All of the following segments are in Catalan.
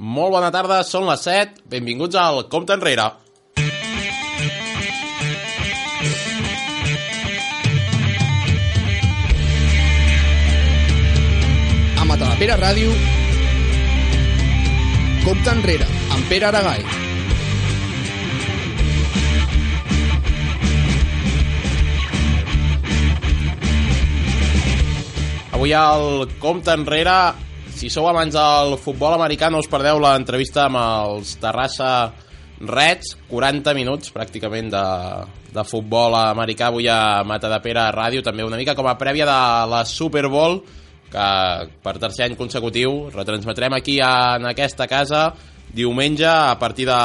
Molt bona tarda, són les 7. Benvinguts al Compte Enrere. A Matadepera Ràdio, Compte Enrere, amb Pere Aragai. Avui al Compte Enrere, si sou amants del futbol americà, no us perdeu l'entrevista amb els Terrassa Reds, 40 minuts pràcticament de, de futbol americà avui a Matadepera Ràdio, també una mica com a prèvia de la Super Bowl, que per tercer any consecutiu retransmetrem aquí en aquesta casa. Diumenge a partir de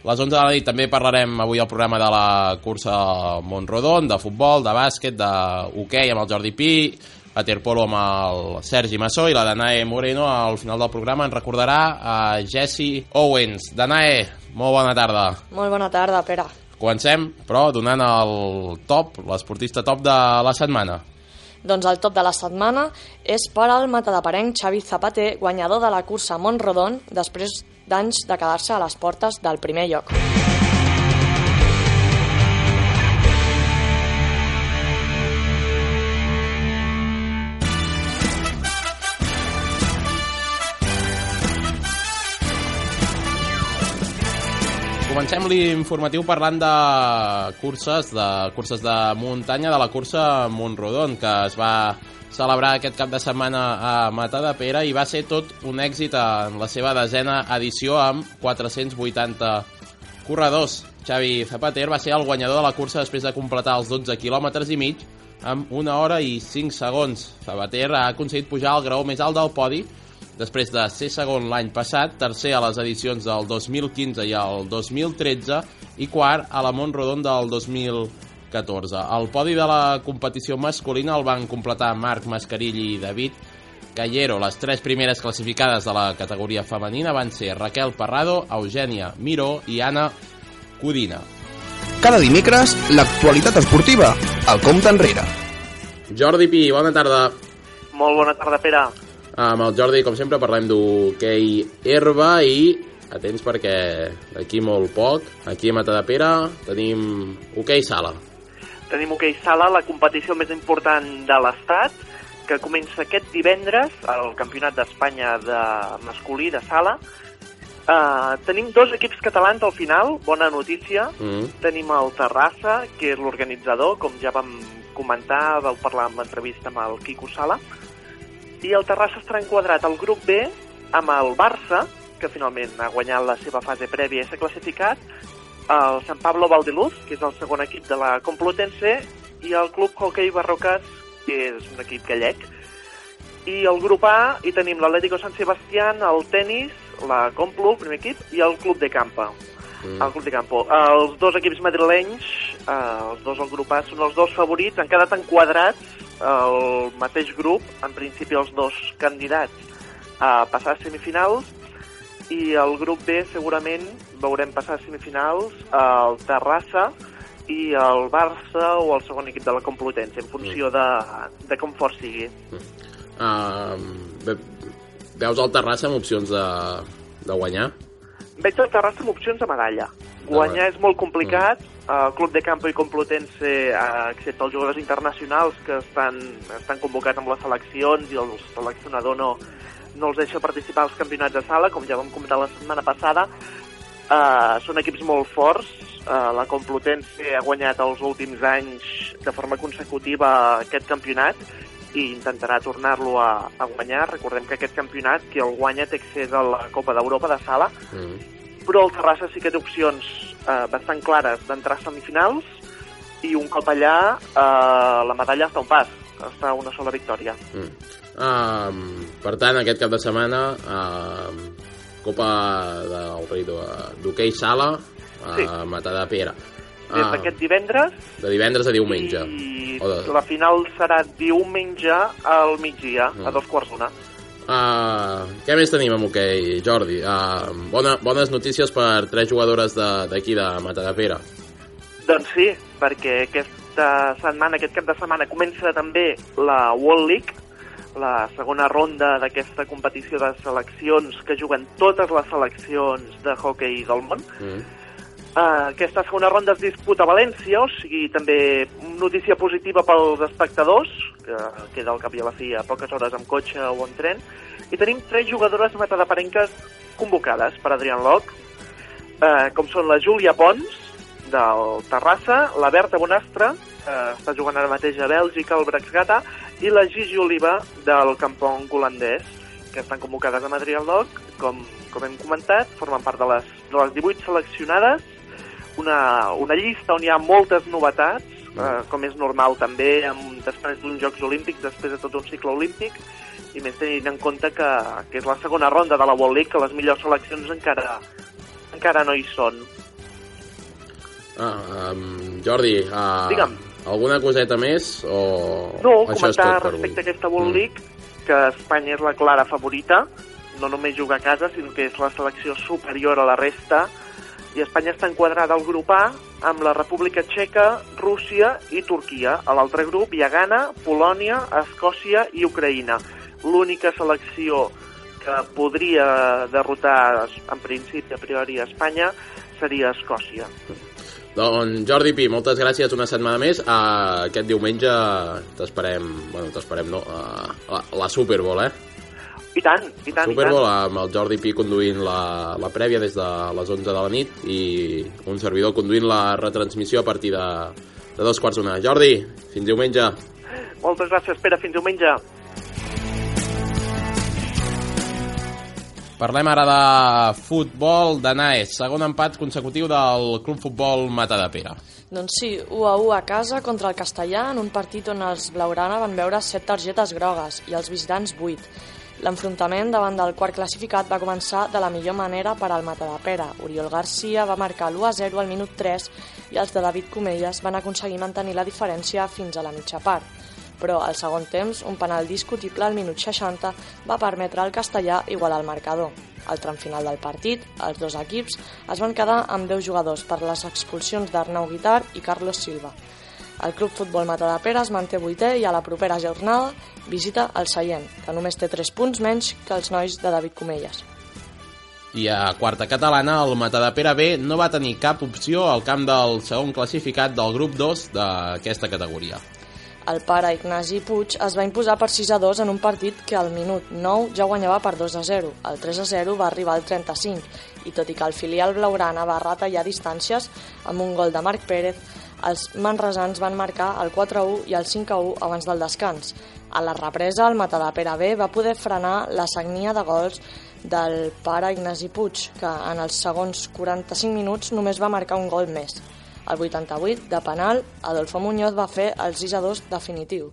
les 11 de la nit també parlarem avui al programa de la cursa Montrodon, de futbol, de bàsquet, de hoquei amb el Jordi Pi, waterpolo amb el Sergi Massó i la Danae Moreno al final del programa ens recordarà a Jesse Owens. Danae, molt bona tarda. Molt bona tarda, Pere. Comencem, però, donant el top, l'esportista top de la setmana. Doncs el top de la setmana és per al matadeparenc Xavi Zapater, guanyador de la cursa Montrodon, després d'anys de quedar-se a les portes del primer lloc. Comencem l'informatiu parlant de curses, de curses de muntanya, de la cursa Montrodon, que es va celebrar aquest cap de setmana a Matadepera i va ser tot un èxit en la seva desena edició amb 480 corredors. Xavi Zapater va ser el guanyador de la cursa després de completar els 12 quilòmetres i mig amb una hora i 5 segons. Zapater ha aconseguit pujar al graó més alt del podi després de ser segon l'any passat, tercer a les edicions del 2015 i el 2013 i quart a la Montrodon del 2014. El podi de la competició masculina el van completar Marc Mascarill i David Callero. Les tres primeres classificades de la categoria femenina van ser Raquel Parrado, Eugènia Miró i Anna Codina. Cada dimecres, l'actualitat esportiva, al Compte Enrere. Jordi Pi, bona tarda. Molt bona tarda, Pere. Amb el Jordi, com sempre, parlem d'hoquei herba i atents perquè d'aquí molt poc, aquí a Matadepera, tenim hoquei sala. Tenim hoquei sala, la competició més important de l'Estat, que comença aquest divendres, al Campionat d'Espanya de masculí de sala. Uh, tenim dos equips catalans al final, bona notícia. Mm. Tenim el Terrassa, que és l'organitzador, com ja vam comentar, vau parlar amb l'entrevista amb el Quico Sala. I el Terrassa estarà enquadrat al grup B amb el Barça, que finalment ha guanyat la seva fase prèvia i s'ha classificat, el Sant Pablo Valdeluz, que és el segon equip de la Complutense, i el Club Hockey Barrocas, que és un equip gallec. I el grup A hi tenim l'Atlético San Sebastián, el tennis, la Complu, primer equip, i el Club de Campa. Mm. El Club de Campo. Els dos equips madrilenys, eh, els dos al grup A, són els dos favorits, han quedat enquadrats al mateix grup, en principi els dos candidats a passar a semifinals, i el grup B segurament veurem passar a semifinals el Terrassa i el Barça o el segon equip de la Complutense, en funció de, de com fort sigui. Uh, veus el Terrassa amb opcions de, de guanyar? Veig el Terrassa amb opcions de medalla. Guanyar és molt complicat. El Club de Campo i Complutense, eh, excepte els jugadors internacionals que estan, estan convocats amb les seleccions i el seleccionador no, no els deixa participar als campionats de sala, com ja vam comentar la setmana passada. Uh, són equips molt forts. Uh, la Complutense ha guanyat els últims anys de forma consecutiva aquest campionat i intentarà tornar-lo a, a guanyar. Recordem que aquest campionat, qui el guanya, té accés a la Copa d'Europa de sala, Mm. Però el Terrassa sí que té opcions eh, bastant clares d'entrar a semifinals i un cop allà eh, la medalla està un pas, està una sola victòria. Mm. Uh, per tant, aquest cap de setmana, uh, Copa del Rei d'Ho- d'Hockey Sala a Sí. Matadepera. Des Ah, d'aquest divendres de divendres a diumenge. i O de- la final serà diumenge al migdia, Mm. a dos quarts d'una. Uh, què més tenim amb hoquei, Jordi? Uh, bona, bones notícies per tres jugadores de- d'aquí, de, de Matadepera. Doncs sí, perquè aquesta setmana, aquest cap de setmana, comença també la World League, la segona ronda d'aquesta competició de seleccions que juguen totes les seleccions de hockey del món. Mm. Uh, aquesta segona ronda es disputa a València, o sigui, també notícia positiva pels espectadors, que queda al cap i a la fi a poques hores amb cotxe o en tren, i tenim tres jugadores matadaparenques convocades per Adrián Loc, uh, com són la Júlia Pons, del Terrassa, la Berta Bonastre, que està jugant ara mateix a Bèlgica, al Brexgata, i la Gigi Oliva, del Campong holandès, que estan convocades a Madrid al Loc, com, com hem comentat, formen part de les, de les 18 seleccionades, una, una llista on hi ha moltes novetats, eh, com és normal també, amb, després d'uns Jocs Olímpics, després de tot un cicle olímpic, i més tenint en compte que, que és la segona ronda de la World League, que les millors seleccions encara, encara no hi són. Ah, um, Jordi, uh, Digue'm. alguna coseta més o No, això comentar respecte a aquesta World Mm. League que Espanya és la clara favorita, no només juga a casa, sinó que és la selecció superior a la resta, i Espanya està enquadrada al grup A amb la República Txeca, Rússia i Turquia. A l'altre grup hi ha Ghana, Polònia, Escòcia i Ucraïna. L'única selecció que podria derrotar, en principi, a priori, a Espanya, seria Escòcia. Doncs Jordi Pi, moltes gràcies una setmana més. Uh, aquest diumenge t'esperem, bueno, t'esperem no, uh, la, la Super Bowl, eh? I tant, i tant, Super i tant. amb el Jordi Pi conduint la, la prèvia des de les 11 de la nit i un servidor conduint la retransmissió a partir de, de dos quarts d'una. Jordi, fins diumenge. Moltes gràcies, Pere. Fins diumenge. Parlem ara de futbol de Naes, segon empat consecutiu del Club Futbol Matadepera. Doncs sí, 1 a 1 a casa contra el Castellà en un partit on els Blaugrana van veure 7 targetes grogues i els visitants 8. L'enfrontament davant del quart classificat va començar de la millor manera per al Matadepera. Oriol Garcia va marcar l'1 a 0 al minut 3 i els de David Comelles van aconseguir mantenir la diferència fins a la mitja part. Però al segon temps, un penal discutible al minut 60 va permetre al castellà igualar el marcador. Al tram final del partit, els dos equips es van quedar amb 10 jugadors per les expulsions d'Arnau Guitar i Carlos Silva. El Club Futbol Matadepera es manté vuitè i a la propera jornada visita el Seient, que només té 3 punts menys que els nois de David Comelles. I a quarta catalana, el Matadepera B no va tenir cap opció al camp del segon classificat del grup 2 d'aquesta categoria. El pare Ignasi Puig es va imposar per 6 a 2 en un partit que al minut 9 ja guanyava per 2 a 0. El 3 a 0 va arribar al 35 i tot i que el filial blaugrana va retallar distàncies amb un gol de Marc Pérez, els manresans van marcar el 4 a 1 i el 5 a 1 abans del descans. A la represa, el Matadepera B va poder frenar la sagnia de gols del pare Ignasi Puig, que en els segons 45 minuts només va marcar un gol més. Al 88, de penal, Adolfo Muñoz va fer el 6 a 2 definitiu.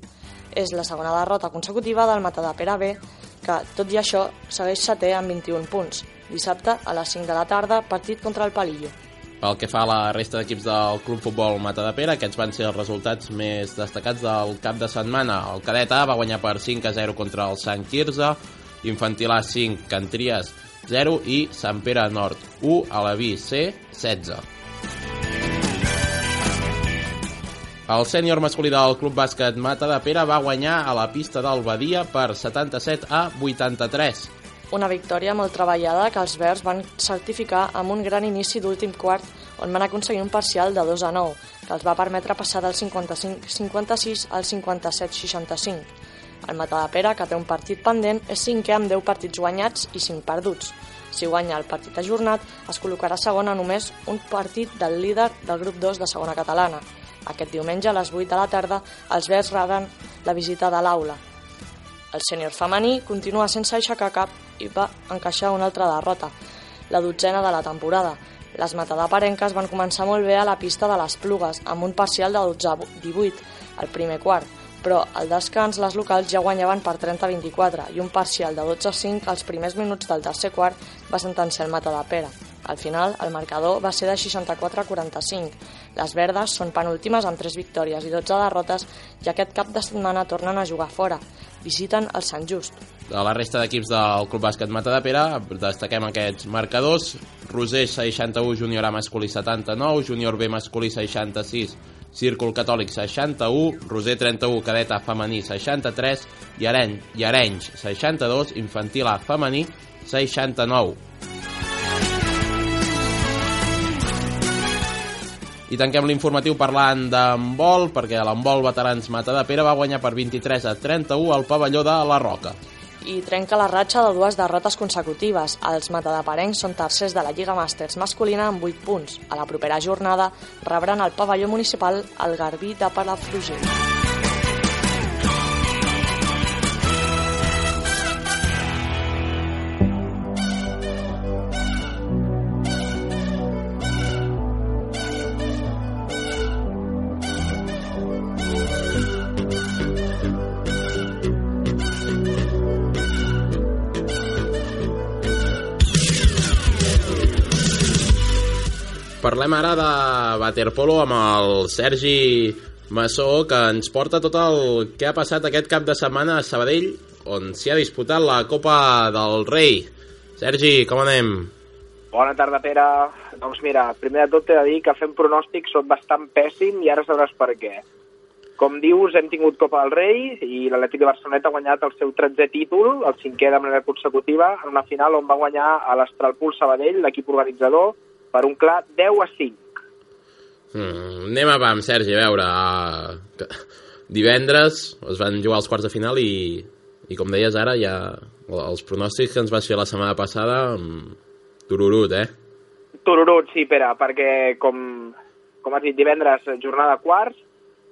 És la segona derrota consecutiva del Matadepera B, que, tot i això, segueix setè amb 21 punts. Dissabte, a les 5 de la tarda, partit contra el Palillo. Pel que fa a la resta d'equips del Club Futbol Matadepera, aquests van ser els resultats més destacats del cap de setmana. El cadet A va guanyar per 5 a 0 contra el Sant Quirze, Infantil A 5, Cantries 0 i Sant Pere Nord 1, a la B C 16. El sènior masculí del Club Bàsquet Mata de Pere va guanyar a la pista del Badia per 77 a 83. Una victòria molt treballada que els verds van certificar amb un gran inici d'últim quart on van aconseguir un parcial de 2 a 9, que els va permetre passar del 55-56 al 57-65. El Matadepera, que té un partit pendent, és cinquè amb 10 partits guanyats i 5 perduts. Si guanya el partit ajornat, es col·locarà segon només un partit del líder del grup 2 de segona catalana. Aquest diumenge, a les 8 de la tarda, els verds reben la visita de l'aula. El sènior femení continua sense aixecar cap i va encaixar una altra derrota, la dotzena de la temporada. Les matadaparenques van començar molt bé a la pista de les Plugues, amb un parcial de 12-18 al primer quart, però al descans les locals ja guanyaven per 30-24 i un parcial de 12-5 als primers minuts del tercer quart va sentenciar el Matadepera. Al final, el marcador va ser de 64-45. Les verdes són penúltimes amb 3 victòries i 12 derrotes i aquest cap de setmana tornen a jugar fora. Visiten el Sant Just. De la resta d'equips del Club Bàsquet Mata de Pere, destaquem aquests marcadors. Rosell 61, júnior A masculí 79, júnior B masculí 66, Círcul Catòlic 61, Roser 31, Cadeta Femení 63 i Areny, i Arenys 62, Infantil A Femení 69. I tanquem l'informatiu parlant d'handbol, perquè l'handbol veterans Mata de Pere va guanyar per 23 a 31 al pavelló de la Roca. i trenca la ratxa de dues derrotes consecutives. Els matadaparencs són tercers de la Lliga Màsters masculina amb 8 punts. A la propera jornada rebran al pavelló municipal el Garbí de Palafrugell. Parlem ara de waterpolo amb el Sergi Massó, que ens porta tot el que ha passat aquest cap de setmana a Sabadell, on s'hi ha disputat la Copa del Rei. Sergi, com anem? Bona tarda, Pere. Doncs mira, primer de tot t'he de dir que fent pronòstics sóc bastant pèssim i ara sabràs per què. Com dius, hem tingut Copa del Rei i l'Atlètic de Barcelona ha guanyat el seu 13è títol, el cinquè de manera consecutiva, en una final on va guanyar a l'Astralpool Sabadell, l'equip organitzador, per un clar 10 a 5. Mm, anem a pam, Sergi, a veure. Uh, divendres es van jugar els quarts de final i, i com deies ara, ja els pronòstics que ens vas fer la setmana passada, mm, tururut, eh? Tururut, sí, Pere, perquè com, com has dit, divendres jornada quarts,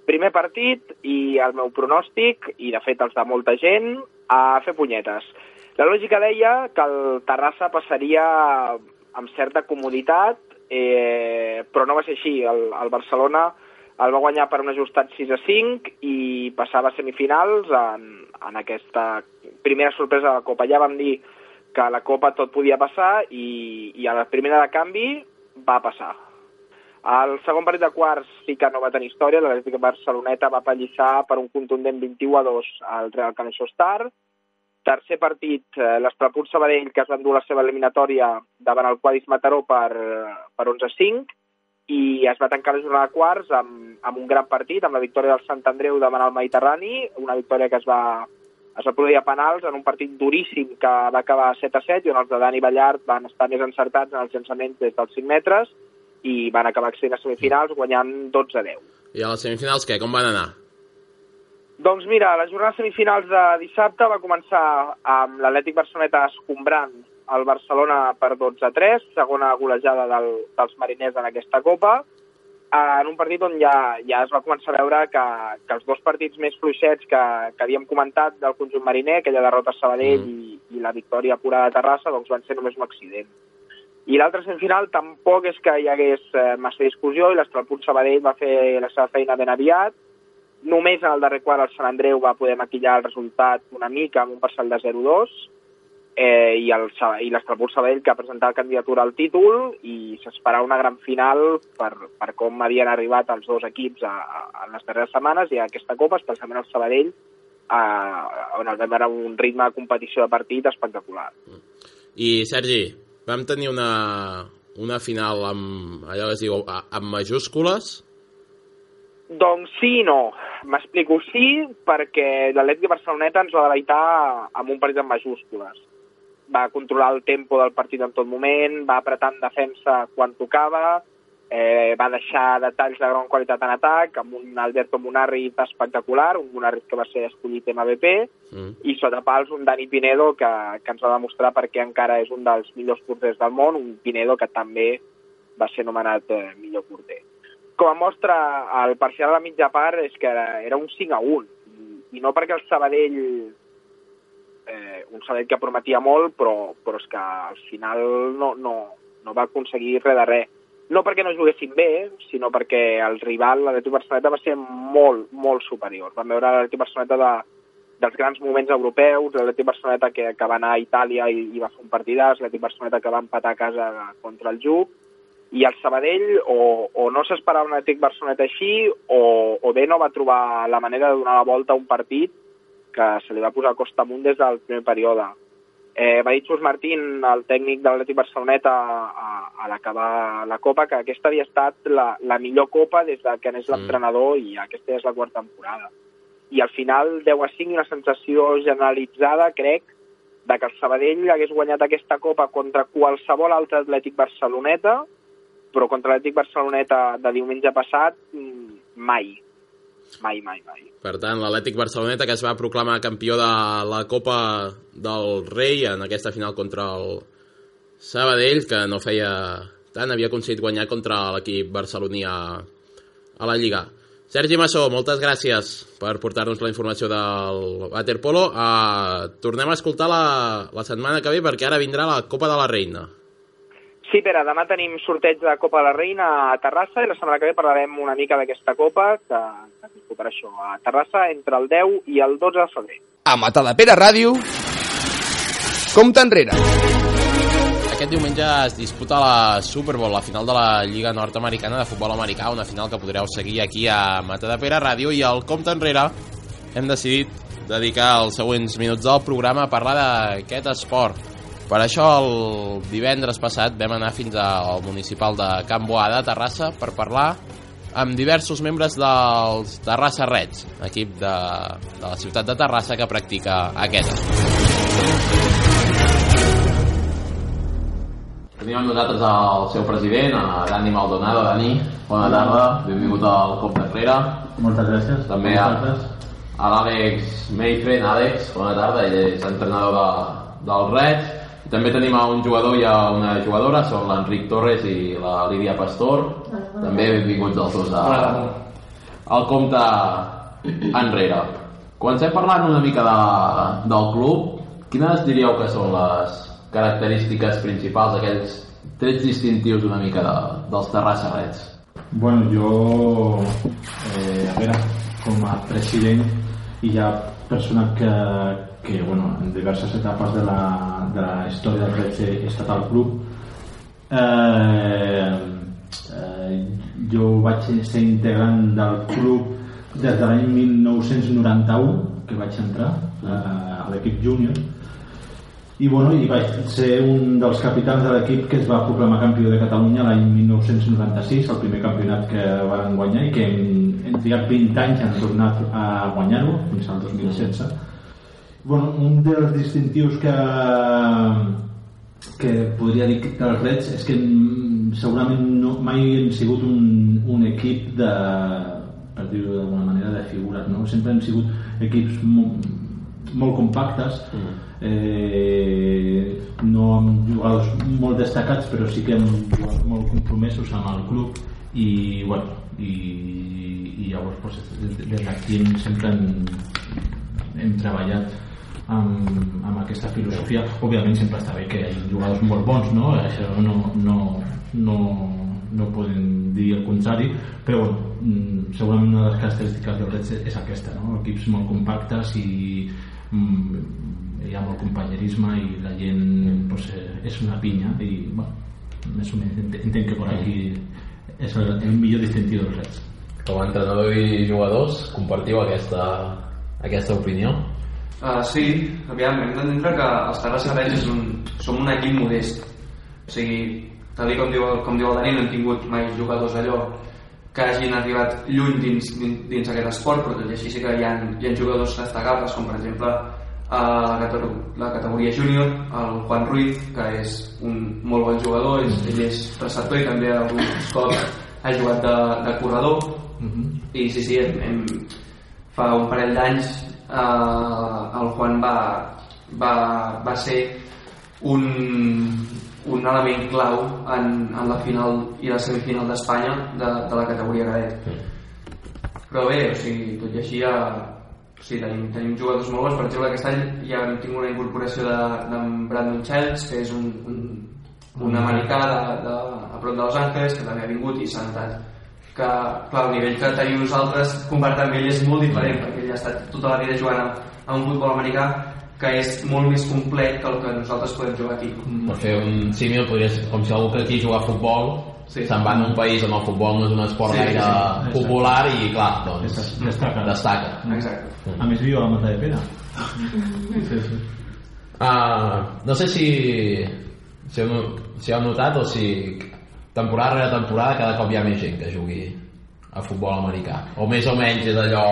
primer partit i el meu pronòstic, i de fet els de molta gent, a fer punyetes. La lògica deia que el Terrassa passaria amb certa comoditat, eh, però no va ser així. El, el Barcelona el va guanyar per un ajustat 6 a 5 i passava a semifinals en, en aquesta primera sorpresa de la Copa. Ja vam dir que a la Copa tot podia passar i, i a la primera de canvi va passar. El segon partit de quarts sí que no va tenir història, l'Atlètic Barceloneta va pallissar per un contundent 21 a 2 al Real Caneixó Star. Tercer partit, eh, l'Estrapur Sabadell, que es va endur la seva eliminatòria davant el Quadis Mataró per, per 11 a 5, i es va tancar la jornada de quarts amb, amb un gran partit, amb la victòria del Sant Andreu davant el Mediterrani, una victòria que es va, es va produir a penals en un partit duríssim que va acabar 7 a 7 i on els de Dani Ballart van estar més encertats en els llançaments des dels 5 metres i van acabar accedint a semifinals guanyant 12 a 10. I a les semifinals, què? Com van anar? Doncs mira, la jornada de semifinals de dissabte va començar amb l'Atlètic Barceloneta escombrant el Barcelona per 12 a 3, segona golejada del, dels mariners en aquesta Copa, en un partit on ja, ja es va començar a veure que, que els dos partits més fluixets que, que havíem comentat del conjunt mariner, aquella derrota a Sabadell Mm. i, i la victòria pura de Terrassa, doncs van ser només un accident. I l'altre semifinal tampoc és que hi hagués eh, massa discussió i l'Estralpunt Sabadell va fer la seva feina ben aviat, Només en el darrer quart el Sant Andreu va poder maquillar el resultat una mica amb un parcial de 0-2 eh, i el Sa- i l'Estrapur Sabadell que ha presentat candidatura al títol i s'esperava una gran final per, per com havien arribat els dos equips a, a, en les darreres setmanes i a aquesta Copa, especialment el Sabadell, eh, on el vam veure un ritme de competició de partit espectacular. I, Sergi, vam tenir una, una final amb, allò que es diu, a- amb majúscules, Doncs sí i no. M'explico. Sí, perquè l'Atlètic Barceloneta ens va deleitar amb un partit en majúscules. Va controlar el tempo del partit en tot moment, va apretar en defensa quan tocava, eh, va deixar detalls de gran qualitat en atac, amb un Alberto Munarri espectacular, un Munarri que va ser escollit MVP, mm. i sota pals un Dani Pinedo que, que ens va demostrar perquè encara és un dels millors porters del món, un Pinedo que també va ser nomenat eh, millor porter. Com a mostra, el parcial a la mitja part és que era, un 5 a 1, i, no perquè el Sabadell, eh, un Sabadell que prometia molt, però, però és que al final no, no, no va aconseguir res de res. No perquè no juguessin bé, sinó perquè el rival, l'Atlètic Barceloneta, va ser molt, molt superior. Vam veure l'Atlètic Barceloneta de, dels grans moments europeus, l'Atlètic Barceloneta que, que va anar a Itàlia i, i va fer un partidàs, l'Atlètic Barceloneta que va empatar a casa contra el Juc, i el Sabadell o, o no s'esperava un Atlètic Barceloneta així o, o bé no va trobar la manera de donar la volta a un partit que se li va posar a costa amunt des del primer període. Eh, va dir Xus Martín, el tècnic de l'Atlètic Barceloneta, a, a l'acabar la Copa, que aquesta havia estat la, la millor Copa des de que n'és l'entrenador i aquesta és la quarta temporada. I al final 10 a 5 i una sensació generalitzada, crec, de que el Sabadell hagués guanyat aquesta Copa contra qualsevol altre Atlètic Barceloneta, però contra l'Atlètic Barceloneta de diumenge passat, mm, mai. Mai, mai, mai. Per tant, l'Atlètic Barceloneta, que es va proclamar campió de la Copa del Rei en aquesta final contra el Sabadell, que no feia tant, havia aconseguit guanyar contra l'equip barceloní a, a la Lliga. Sergi Massó, moltes gràcies per portar-nos la informació del Waterpolo. Uh, tornem a escoltar la, la setmana que ve perquè ara vindrà la Copa de la Reina. Sí, Pere, demà tenim sorteig de Copa de la Reina a Terrassa i la setmana que ve parlarem una mica d'aquesta Copa que, que disputarà això a Terrassa entre el 10 i el 12 de febrer. A Matadepera Ràdio, compte enrere. Aquest diumenge es disputa la Super Bowl, la final de la Lliga Nord-Americana de Futbol Americà, una final que podreu seguir aquí a Matadepera Ràdio i al Compte Enrere hem decidit dedicar els següents minuts del programa a parlar d'aquest esport. Per això el divendres passat vam anar fins al municipal de Can Boada, Terrassa, per parlar amb diversos membres dels Terrassa Reds, equip de, de la ciutat de Terrassa que practica aquest esport. Tenim amb nosaltres el seu president, a Dani Maldonado. Dani, bona tarda, benvingut al Cop d'Enrere. Moltes gràcies. També a, a l'Àlex Meifren. Àlex, bona tarda, ell és entrenador de, del Reds. També tenim a un jugador i a una jugadora, són l'Enric Torres i la Lídia Pastor. També benvinguts els dos a, al compte enrere. Comencem parlant una mica de, del club. Quines diríeu que són les característiques principals, aquells trets distintius una mica de, dels Terrassa Reds? Bueno, jo, eh, a veure, com a president i ja persona que, que bueno, en diverses etapes de la, de la història del Reds he, he estat al club, eh, eh, jo vaig ser integrant del club des de l'any 1991 que vaig entrar eh, a l'equip júnior. I, bueno, i vaig ser un dels capitans de l'equip que es va proclamar campió de Catalunya l'any 1996, el primer campionat que van guanyar i que hem, hem trigat 20 anys han tornat a guanyar-ho fins al 2016 bueno, un dels distintius que que podria dir dels Reds és que segurament no, mai hem sigut un, un equip de per dir-ho d'alguna manera de figures no? sempre hem sigut equips molt, molt compactes. Mm. Eh, no amb jugadors molt destacats però sí que amb jugadors molt compromesos amb el club. I, bueno, i, i llavors pues, des d'aquí sempre hem, hem treballat amb, amb aquesta filosofia òbviament sempre està bé que hi hagi jugadors molt bons no? això no, no, no, no poden dir el contrari però bueno, mm, segurament una de les característiques del Reds és aquesta no? equips molt compactes i mm, hi ha molt companyerisme i la gent pues, és una pinya i bueno, més o menys entenc que per aquí és el, el millor distintiu dels Reds com a entrenador i jugadors compartiu aquesta, aquesta opinió? Uh, sí, aviam, hem d'entendre que els Terrassa Reds és un, som un equip modest o sigui, tal com diu, com diu el Dani no hem tingut mai jugadors allò que hagin arribat lluny dins, dins, dins aquest esport però tot i així sí que hi ha, hi ha jugadors destacables com per exemple a la, la categoria júnior, el Juan Ruiz, que és un molt bon jugador, ell, ell és receptor i també alguns cops ha jugat de, de corredor, uh -huh. i sí, sí, hem, hem, fa un parell d'anys eh, el Juan va, va, va ser un, un element clau en, en la final i la semifinal d'Espanya de, de la categoria cadet. Però bé, o sigui, tot i així ja Sí, tenim, tenim jugadors molt bons. Per exemple, aquest any ja hem tingut una incorporació de, de Brandon Childs, que és un, un, un americà de, de, a prop de Los Angeles, que també ha vingut i s'ha notat que, clar, el nivell que tenim nosaltres comparat amb ell és molt diferent, perquè ell ha estat tota la vida jugant a, a un futbol americà que és molt més complet que el que nosaltres podem jugar aquí. Per fer un símil, podria ser com si algú que aquí juga a futbol sí. se'n va en un país on el futbol no és un esport sí, gaire sí, sí, popular i clar, doncs destaca. destaca. Exacte. A més viu a Mata de Pere. Sí, sí. Uh, no sé si, si, heu, si heu notat o si temporada rere temporada cada cop hi ha més gent que jugui a futbol americà. O més o menys és allò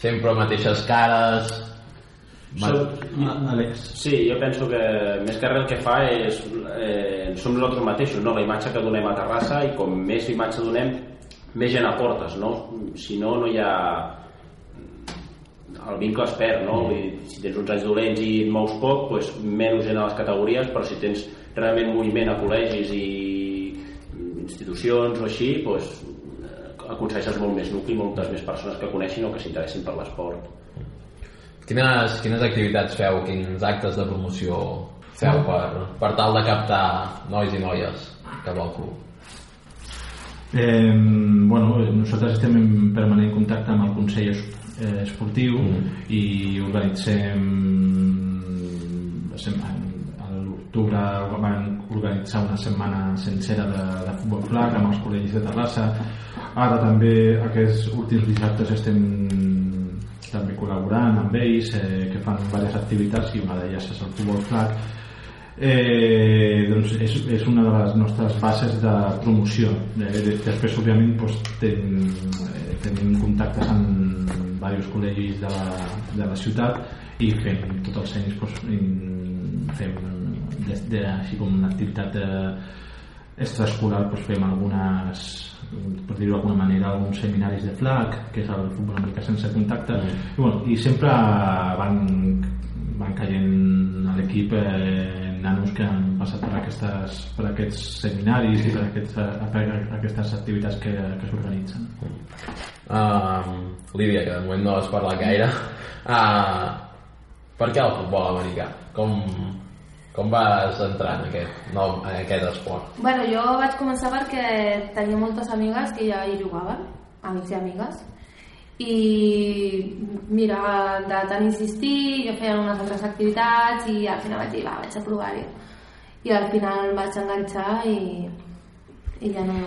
sempre mateixes cares... Àlex. Sí, jo penso que més que res el que fa és eh, som nosaltres mateixos, no? la imatge que donem a Terrassa i com més imatge donem més gent aportes, no? Si no, no hi ha el vincle es perd, no? Vull dir, si tens uns anys dolents i et mous poc, doncs menys gent a les categories, però si tens realment moviment a col·legis i institucions o així, doncs eh, aconsegueixes molt més nucli, moltes més persones que coneixin o que s'interessin per l'esport. Quines, quines activitats feu, quins actes de promoció feu per, per tal de captar nois i noies cap al club? Eh, bueno, nosaltres estem en permanent contacte amb el Consell eh, Esportiu mm. i organitzem l'octubre van organitzar una setmana sencera de, de futbol flag amb els col·legis de Terrassa. Ara també aquests últims dissabtes estem també col·laborant amb ells eh, que fan diverses activitats i una d'elles és el futbol flag eh, doncs és, és una de les nostres bases de promoció. Eh, de- després òbviament doncs, ten, eh, tenim contactes amb diversos col·legis de la, de la ciutat i fem tots els anys doncs, fem de, de, així com una activitat eh, extraescolar doncs fem algunes per dir-ho d'alguna manera alguns seminaris de flag que és el futbol americà sense contacte i, bueno, i sempre van, van caient a l'equip eh, nanos que han passat per, aquestes, per aquests seminaris i per, aquests, per aquestes activitats que, que s'organitzen Uh, Lídia, que de moment no has parlat gaire. Uh, per què el futbol americà? Com, com vas entrar en aquest, no, en aquest esport? Bueno, jo vaig començar perquè tenia moltes amigues que ja hi jugaven, amics i amigues, i mira, de tant insistir, jo feia unes altres activitats i al final vaig dir, va, vaig a provar-hi. I al final vaig enganxar i, i ja no,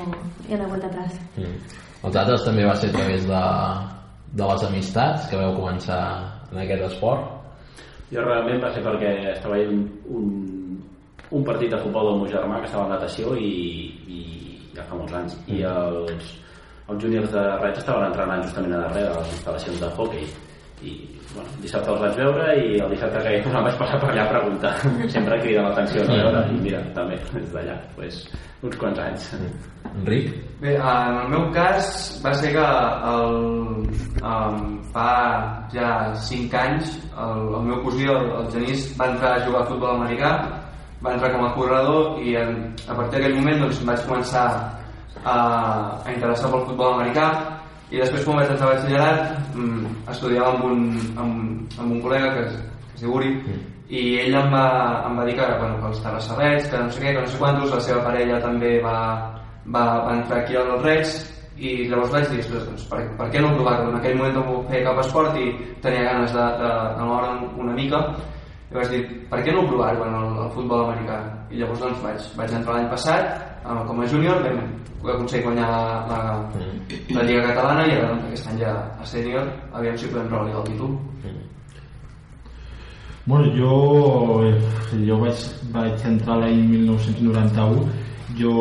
ja no he vuelta atrás. Mm. Els altres també va ser a través de, de les amistats que vau començar en aquest esport? Jo realment va ser perquè estava veient un, un partit de futbol del meu germà que estava en natació i, i ja fa molts anys. I els, els júniors de Reig estaven entrenant justament a darrere de les instal·lacions de hockey i bueno, dissabte els vaig veure i el dissabte que em vaig passar per allà a preguntar. Sempre crida l'atenció no? Veure i mira, també des d'allà pues, uns quants anys. Enric? Bé, en el meu cas va ser que el, um, fa ja 5 anys el, el meu cosí, el, el Genís, va entrar a jugar a futbol americà, va entrar com a corredor i en, a partir d'aquell moment doncs, vaig començar a, a interessar pel futbol americà i després quan vaig entrar a batxillerat mm, estudiava amb un, amb, amb un col·lega que que es diu Uri i ell em va, em va dir que, bueno, que els terrassabets, que no sé què, que no sé quantos, la seva parella també va, va, va entrar aquí als Reig i llavors vaig dir, doncs, per, per què no provar-ho? En aquell moment no feia cap esport i tenia ganes de, de, de moure'm una mica i vaig dir, per què no provar-ho en el, el futbol americà? I llavors doncs vaig, vaig entrar l'any passat com a júnior, vam aconseguir guanyar la, la, la Lliga Catalana i ara aquest any ja a sènior aviam si podem revalidar el títol. Bueno, jo, eh, jo vaig, vaig entrar l'any 1991 jo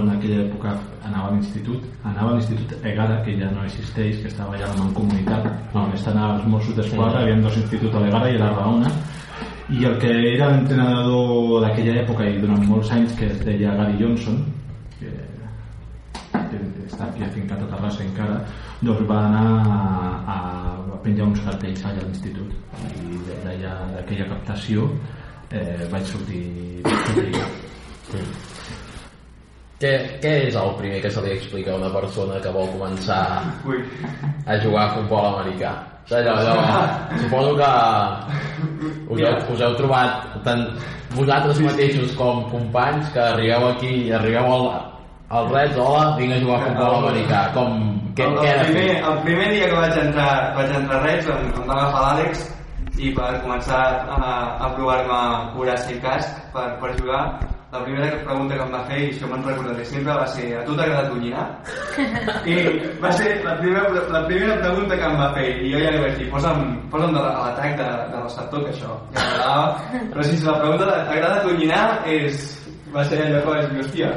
en aquella època anava a l'institut. Anava a l'institut Egara, que ja no existeix que estava allà a la Mancomunitat on estan els Mossos d'Esquadra, hi havia dos instituts a l'Egara i a la Raona i el que era l'entrenador d'aquella època i durant molts anys que es deia Gary Johnson que, que està aquí afincat a Terrassa encara doncs va anar a, a penjar uns cartells allà a l'institut. I de- d'allà d'aquella captació eh, vaig sortir, vaig sortir Què, què és el primer que se li explica a una persona que vol començar a jugar a futbol americà? Allò, allò, suposo que us heu, us heu trobat tant vosaltres mateixos com companys que arribeu aquí i arribeu al, al Reds, hola, vinc a jugar a futbol americà. Com, què, el, què el, primer, el primer dia que vaig entrar, vaig entrar a Reig em, em va agafar l'Àlex i per començar a, a provar-me coratge i casc per, per jugar la primera pregunta que em va fer, i això me'n recordaré sempre, va ser a tu t'agrada tonyinar? I va ser la primera, la primera pregunta que em va fer, i jo ja li vaig dir, posa'm, posa'm de, a l'atac de, de receptor, que això ja m'agradava. Però si la pregunta de t'agrada tonyinar és va ser allò que vaig dir, hòstia...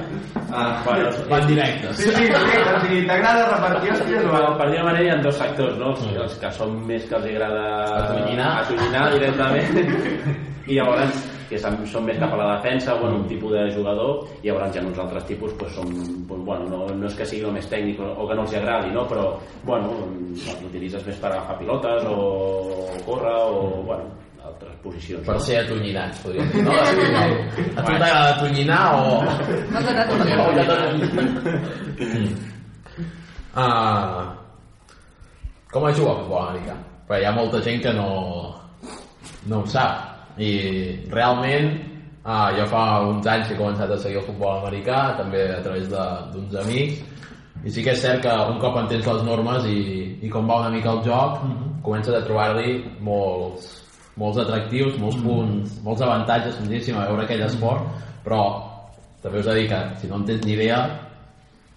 Uh, bueno, van directes. Sí, sí, sí, o sigui, t'agrada repartir hòsties o... Bueno, per dir manera hi ha dos sectors, no? Els, els que són més que els agrada Atonyinar. atonyinar directament i llavors que són, són més cap a la defensa, bueno, un tipus de jugador i llavors ja uns altres tipus pues, són, pues, bueno, no, no és que sigui el més tècnic o, o que no els agradi, no? però bueno, els utilitzes més per agafar pilotes o córrer o bueno, altres posicions. Per ser atonyinats, podríem dir. No? A tu t'agrada atonyinar o... No tot a o que t'atonyin? Ah, com es juga a futbol americà? Perquè hi ha molta gent que no, no ho sap i realment ah, jo fa uns anys que he començat a seguir el futbol americà també a través de- d'uns amics. I sí que és cert que un cop entens les normes i, i com va una mica el joc comences a trobar-li molts, molts atractius, molts punts molts avantatges, senzillíssim, a veure aquell esport. Però també us he dir que si no en tens ni idea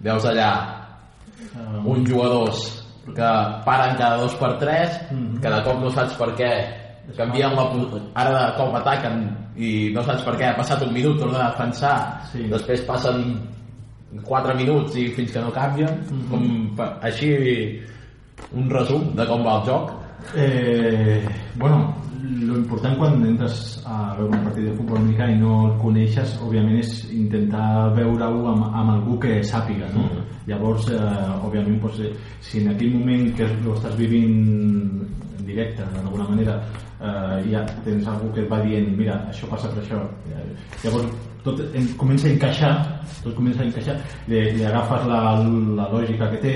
veus allà uns jugadors que paren cada dos per tres que de cop no saps per què canvien la ara de cop ataquen i no saps per què ha passat un minut tornen a defensar. Sí. després passen 4 minuts i fins que no canvien. Com, pa- així un resum de com va el joc. Eh, bueno, lo important quan entres a veure un partit de futbol americà i no el coneixes, òbviament, és intentar veure-ho amb, amb algú que sàpiga, no? Llavors, eh, òbviament, doncs, eh, si en aquell moment que ho estàs vivint en directe, d'alguna manera, eh, ja tens algú que et va dient mira, això passa per això llavors tot en, comença a encaixar tot comença a encaixar li, li agafes la, la lògica que té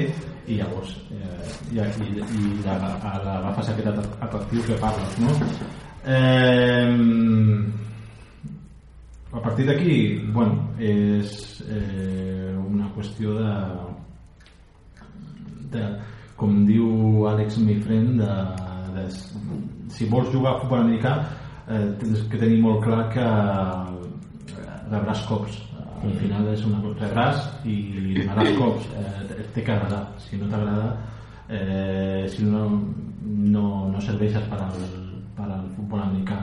i llavors eh, i, i, i l'agafes aquest at- atractiu que parles no? eh, a partir d'aquí bueno, és eh, una qüestió de, de com diu Àlex Mifren de, de, si vols jugar a futbol americà eh, tens que tenir molt clar que eh, rebràs cops. Al final és una cosa rebràs i donaràs cops. Eh, té que agradar. Si no t'agrada eh, si no, no, no serveixes per al, per al futbol americà.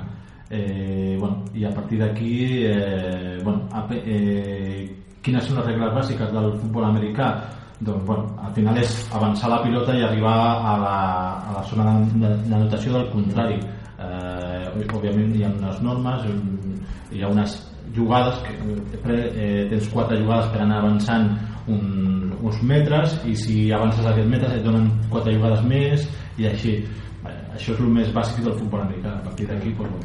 Eh, bueno, i a partir d'aquí eh, bueno, eh, quines són les regles bàsiques del futbol americà doncs bueno, al final és avançar la pilota i arribar a la, a la zona de- de- d'anotació del contrari. Eh, òbviament hi ha unes normes hi ha unes jugades que eh, eh, tens quatre jugades per anar avançant un, uns metres i si avances aquests metres et donen quatre jugades més i així. Això és el més bàsic del futbol americà. A partir d'aquí bueno,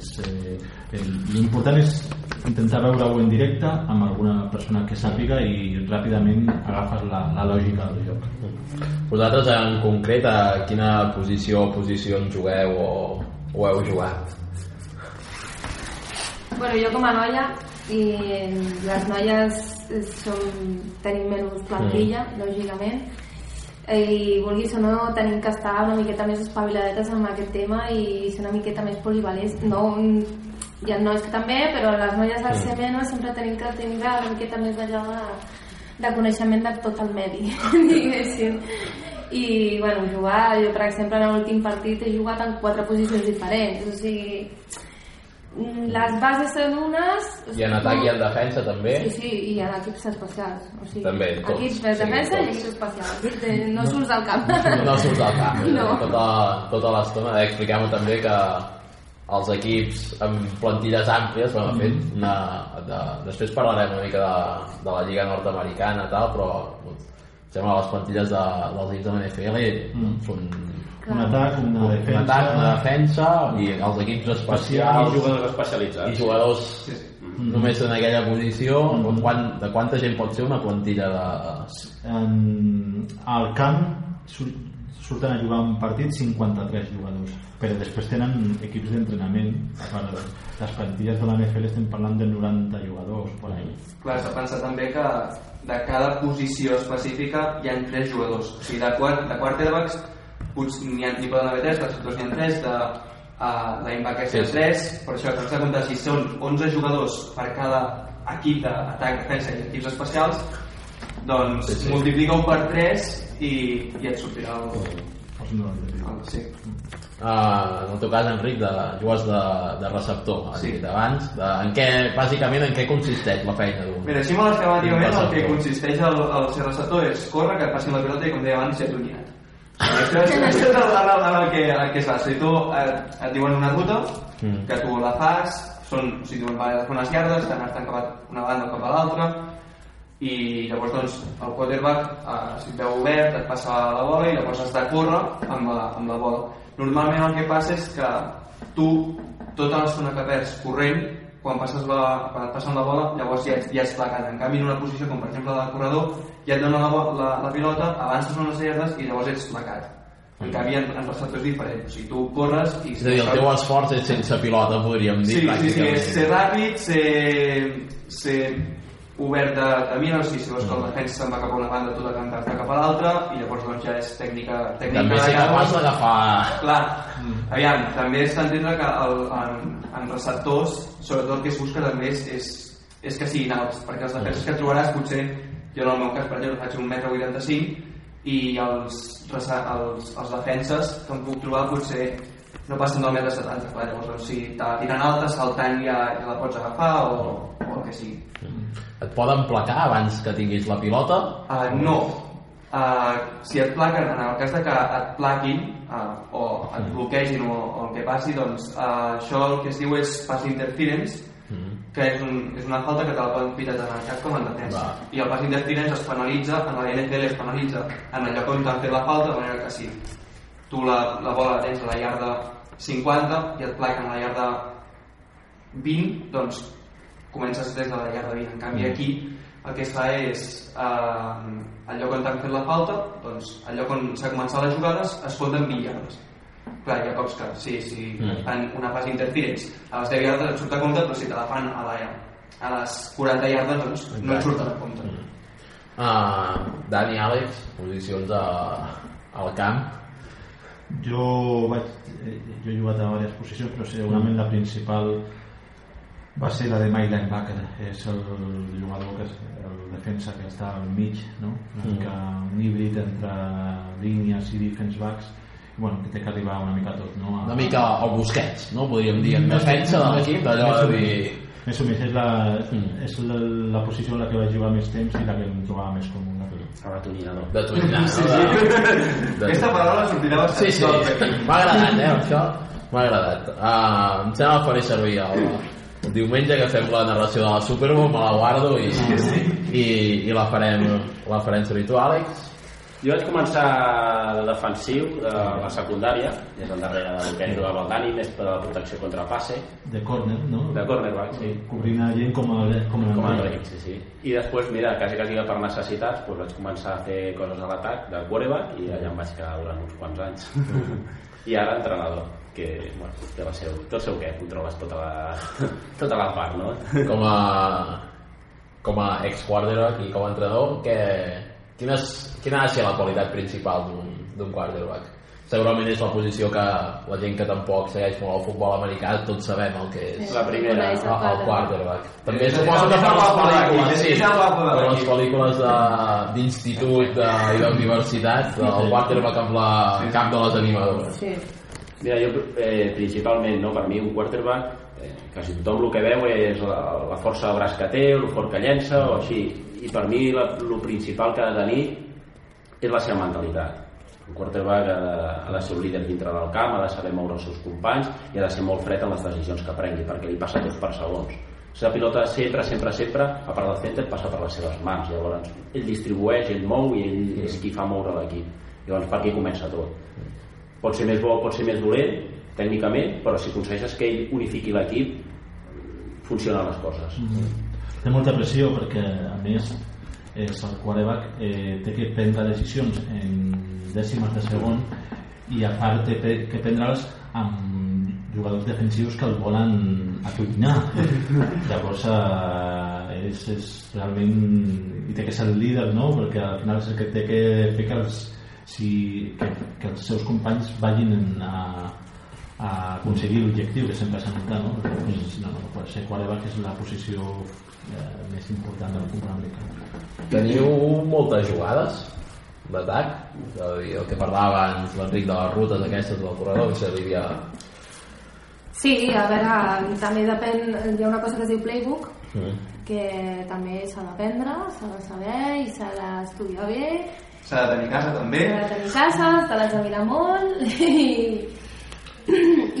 és, eh, el- l'important és intentar veure-ho en directe amb alguna persona que sàpiga i ràpidament agafes la, la lògica del joc. Vosaltres en concret a quina posició o posicions jugueu o, o heu jugat? Bueno, jo com a noia i les noies eh, som, tenim menys plantilla, lògicament, i vulguis o no tenim que estar una miqueta més espaviladetes amb aquest tema i ser una miqueta més polivalents. No, hi ha nois que també, però les noies al CMN sempre tenim que tenir una miqueta més d'allò de, de coneixement de tot el medi, diguéssim. I, bueno, jugar, jo per exemple en l'últim partit he jugat en quatre posicions diferents, o sigui, mm, les bases són unes... i en atac i en defensa també Sí, sí, i en equips especials. O sigui, També, tots. equips de Sí, defensa i tots. equips especials. De- No surts del camp. no surts del camp No. tota, tota l'estona Eh, expliquem també que els equips amb plantilles àmplies bueno, de fet, una, de, després parlarem una mica de, de la lliga nord-americana i tal, però sembla les plantilles de, dels equips de la NFL són un atac, una un defensa atac, una defensa i els equips I especials jugadors especialitzats. i jugadors només en aquella posició quan, de quanta gent pot ser una plantilla de... en, al camp sur- surten a jugar un partit 53 jugadors però després tenen equips d'entrenament per les plantilles de la NFL estem parlant de 90 jugadors per ahí. Clar, has de pensar també que de cada posició específica hi ha tres jugadors. O sigui, de, quart, de quarterbacks potser n'hi poden haver tres, de receptors n'hi ha tres, de uh, linebacker Sí, sí, sí. 3, per això t'has de comptar si són 11 jugadors per cada equip d'atac, defensa i equips especials, doncs Sí, sí, sí. multiplica-ho per 3 i, i et sortirà el... El sí. Uh, en el teu cas, Enric, de, jugues de, de receptor, has Sí. dit abans. De, en què, bàsicament, en què consisteix la feina d'un... Mira, així molt esquemàticament el que consisteix el, el ser receptor és córrer, que et passin la pilota i com deia abans t'ho guiat. Això és, el, el, el, el, que, el que es fa. Si tu et, et diuen una ruta, Mm. que tu la fas, són, o sigui, diuen, vale, fer unes llardes, t'anar cap a una banda cap a l'altra, i llavors doncs el quarterback eh, si et veu obert et passa la bola i llavors has de córrer amb la, amb la bola normalment el que passa és que tu tota l'estona que perds corrent quan passes la, quan et passen la bola llavors ja ets, ja ets placat en canvi en una posició com per exemple la de corredor ja et dona la, la, la pilota avances unes llardes i llavors ets placat en canvi en, en receptor és diferent. O sigui, tu corres i És a dir, el teu esforç és sense pilota, podríem dir, Sí, sí, sí, ser ràpid, ser, ser obert de, mira, o sigui, si veus que el defensa se'n va cap a una banda, tu de cantar-te cap a l'altra, i llavors doncs ja és tècnica... tècnica També cada capaç d'agafar... Clar, aviam, també és d'entendre que el, en, en receptors, sobretot el que es busca també és, és, és que siguin alts, perquè els defenses que trobaràs potser, jo en el meu cas, per exemple, faig un metre 85 i els, els, els defenses que em puc trobar potser no passen del metre 70, clar, llavors doncs, si t'ha tirant alta, saltant ja, ja la pots agafar o, o el que sigui. Et poden placar abans que tinguis la pilota? Uh, no. Uh, si et plaquen, en el cas de que et plaquin uh, o et bloquegin o, o el que passi, doncs uh, això el que es diu és pass interference, que és, un, és una falta que te la poden pitar tant en cap com en defensa. Va. I el pass interference es penalitza, en la NFL es penalitza en el lloc on t'han fet la falta, de manera que si tu la, la bola la tens a la yarda 50 i et plaquen a la yarda 20, doncs comences des de la yarda 20. En canvi aquí el que es fa és eh, el lloc on t'han fet la falta, doncs el lloc on s'ha començat les jugades es compten 20 yardes. Clar, hi ha cops que sí, sí, Mm. et fan una fase interferents a les 10 yardes et surt a compte, però si te la fan a, la, a les 40 yardes doncs no et surt a compte. Uh, Dani, Àlex, posicions a, al camp. Jo vaig, eh, jo he jugat a diverses posicions, però segurament la principal va ser la de my linebacker. És el jugador que és el defensa que està al mig, no? Una Mm. mica un híbrid entre línies i defense backs. I, bueno, que té que arribar una mica a tot, no? A, Una mica el Busquets, no? Podríem dir, en defensa de l'equip, d'allò de dir... Més o menys és, la, Mm. és la, la posició en la que vaig jugar més temps i la que em trobava més còmode. Abatoninador. De toninar, no? Sí, De, sí. de- Aquesta paraula sortirà bastant Sí, sí, tot aquí. m'ha agradat, eh, això. M'ha agradat. Uh, em sembla que faré servir el diumenge que fem la narració de la Super Bowl, me la guardo i, i, i la, farem, la farem servir. Tu, Àlex? Jo vaig començar de defensiu de la secundària, des del darrere del que jugava el Dani, més per la protecció contra passe, De corner, no? de cornerback, sí. Cobrint a gent com a, com a, com a Enric, sí, sí. I després, mira, quasi, quasi per necessitats, doncs vaig començar a fer coses a l'atac de quarterback i allà em vaig quedar durant uns quants anys. I ara entrenador, que bueno, té, la seu, té el seu què, controles tota la, tota la part, no? Com a, com a ex-quarterback i com a entrenador, que, quina, és, quina ha de ser la qualitat principal d'un d'un quarterback? Segurament és la posició que la gent que tampoc segueix molt el futbol americà, tots sabem el que és La primera, el, el quarterback. També És- suposo que per les pel·lícules, sí, el guapo de per les pel·lícules de- d'institut i d'universitat, el quarterback amb la cap de les animadores. Sí. Mira, jo eh, principalment, no, per mi un quarterback, eh, quasi tothom el que veu és la, la força de braç que té, el fort que llença o així. I per mi la, el principal que ha de tenir és la seva mentalitat. Un quarterback ha de, ha de ser un líder dintre del camp, ha de saber moure els seus companys i ha de ser molt fred en les decisions que prengui, perquè li passa tot per segons. La pilota sempre, sempre, sempre, a part del center, passa per les seves mans. Llavors, ell distribueix, ell mou i ell és qui fa moure l'equip. Llavors, per aquí comença tot pot ser més bo, pot ser més dolent tècnicament, però si aconsegueixes que ell unifiqui l'equip funcionen les coses Té molta pressió perquè, a més, és el quarterback eh, té que prendre decisions en dècimes de segon i a part té que prendre'ls amb jugadors defensius que el volen atuïnar. Llavors eh, és, és realment... i té que ser el líder, no? Perquè al final és el que té que fer que els, si, que, que els seus companys vagin en, a, a aconseguir l'objectiu que sempre s'ha notat no? Doncs, no, no, pot ser quarterback és la posició eh, més important del futbol americà Teniu moltes jugades d'atac, el que parlava abans l'Enric de les rutes aquestes del corredor, que serviria... Sí, a veure, també depèn, hi ha una cosa que es diu playbook, Mm. que també s'ha d'aprendre, s'ha de saber i s'ha d'estudiar bé, S'ha de tenir casa també. s'ha de tenir casa, te l'has de mirar molt i,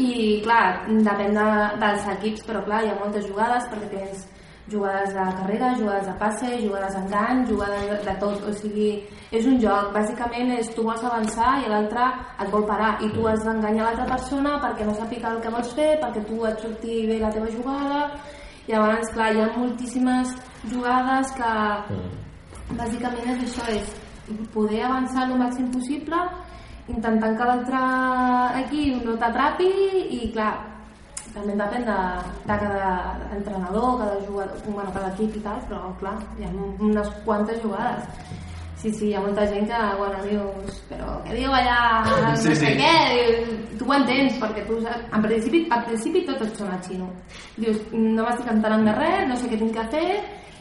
i clar, depèn de, dels equips, però clar, hi ha moltes jugades perquè tens jugades de carrera, jugades de passe, jugades d'engany, jugades de, de tot, o sigui, és un joc, bàsicament és tu vols avançar i l'altre et vol parar i tu has d'enganyar l'altra persona perquè no sàpiga el que vols fer, perquè tu et surti bé la teva jugada. I llavors, clar, hi ha moltíssimes jugades que bàsicament és això, és poder avançar el màxim possible intentant que l'altre equip no t'atrapi i clar, també depèn de, de cada entrenador, cada jugador, bueno, cada equip i tal, però clar, hi ha unes quantes jugades. Sí, sí, hi ha molta gent que, bueno, dius, però què diu allà, Sí, no sí. sé què, dius, tu ho entens, perquè tu, saps- en principi, al principi tot et sona xino. Dius, no m'estic enterant de res, no sé què tinc que fer,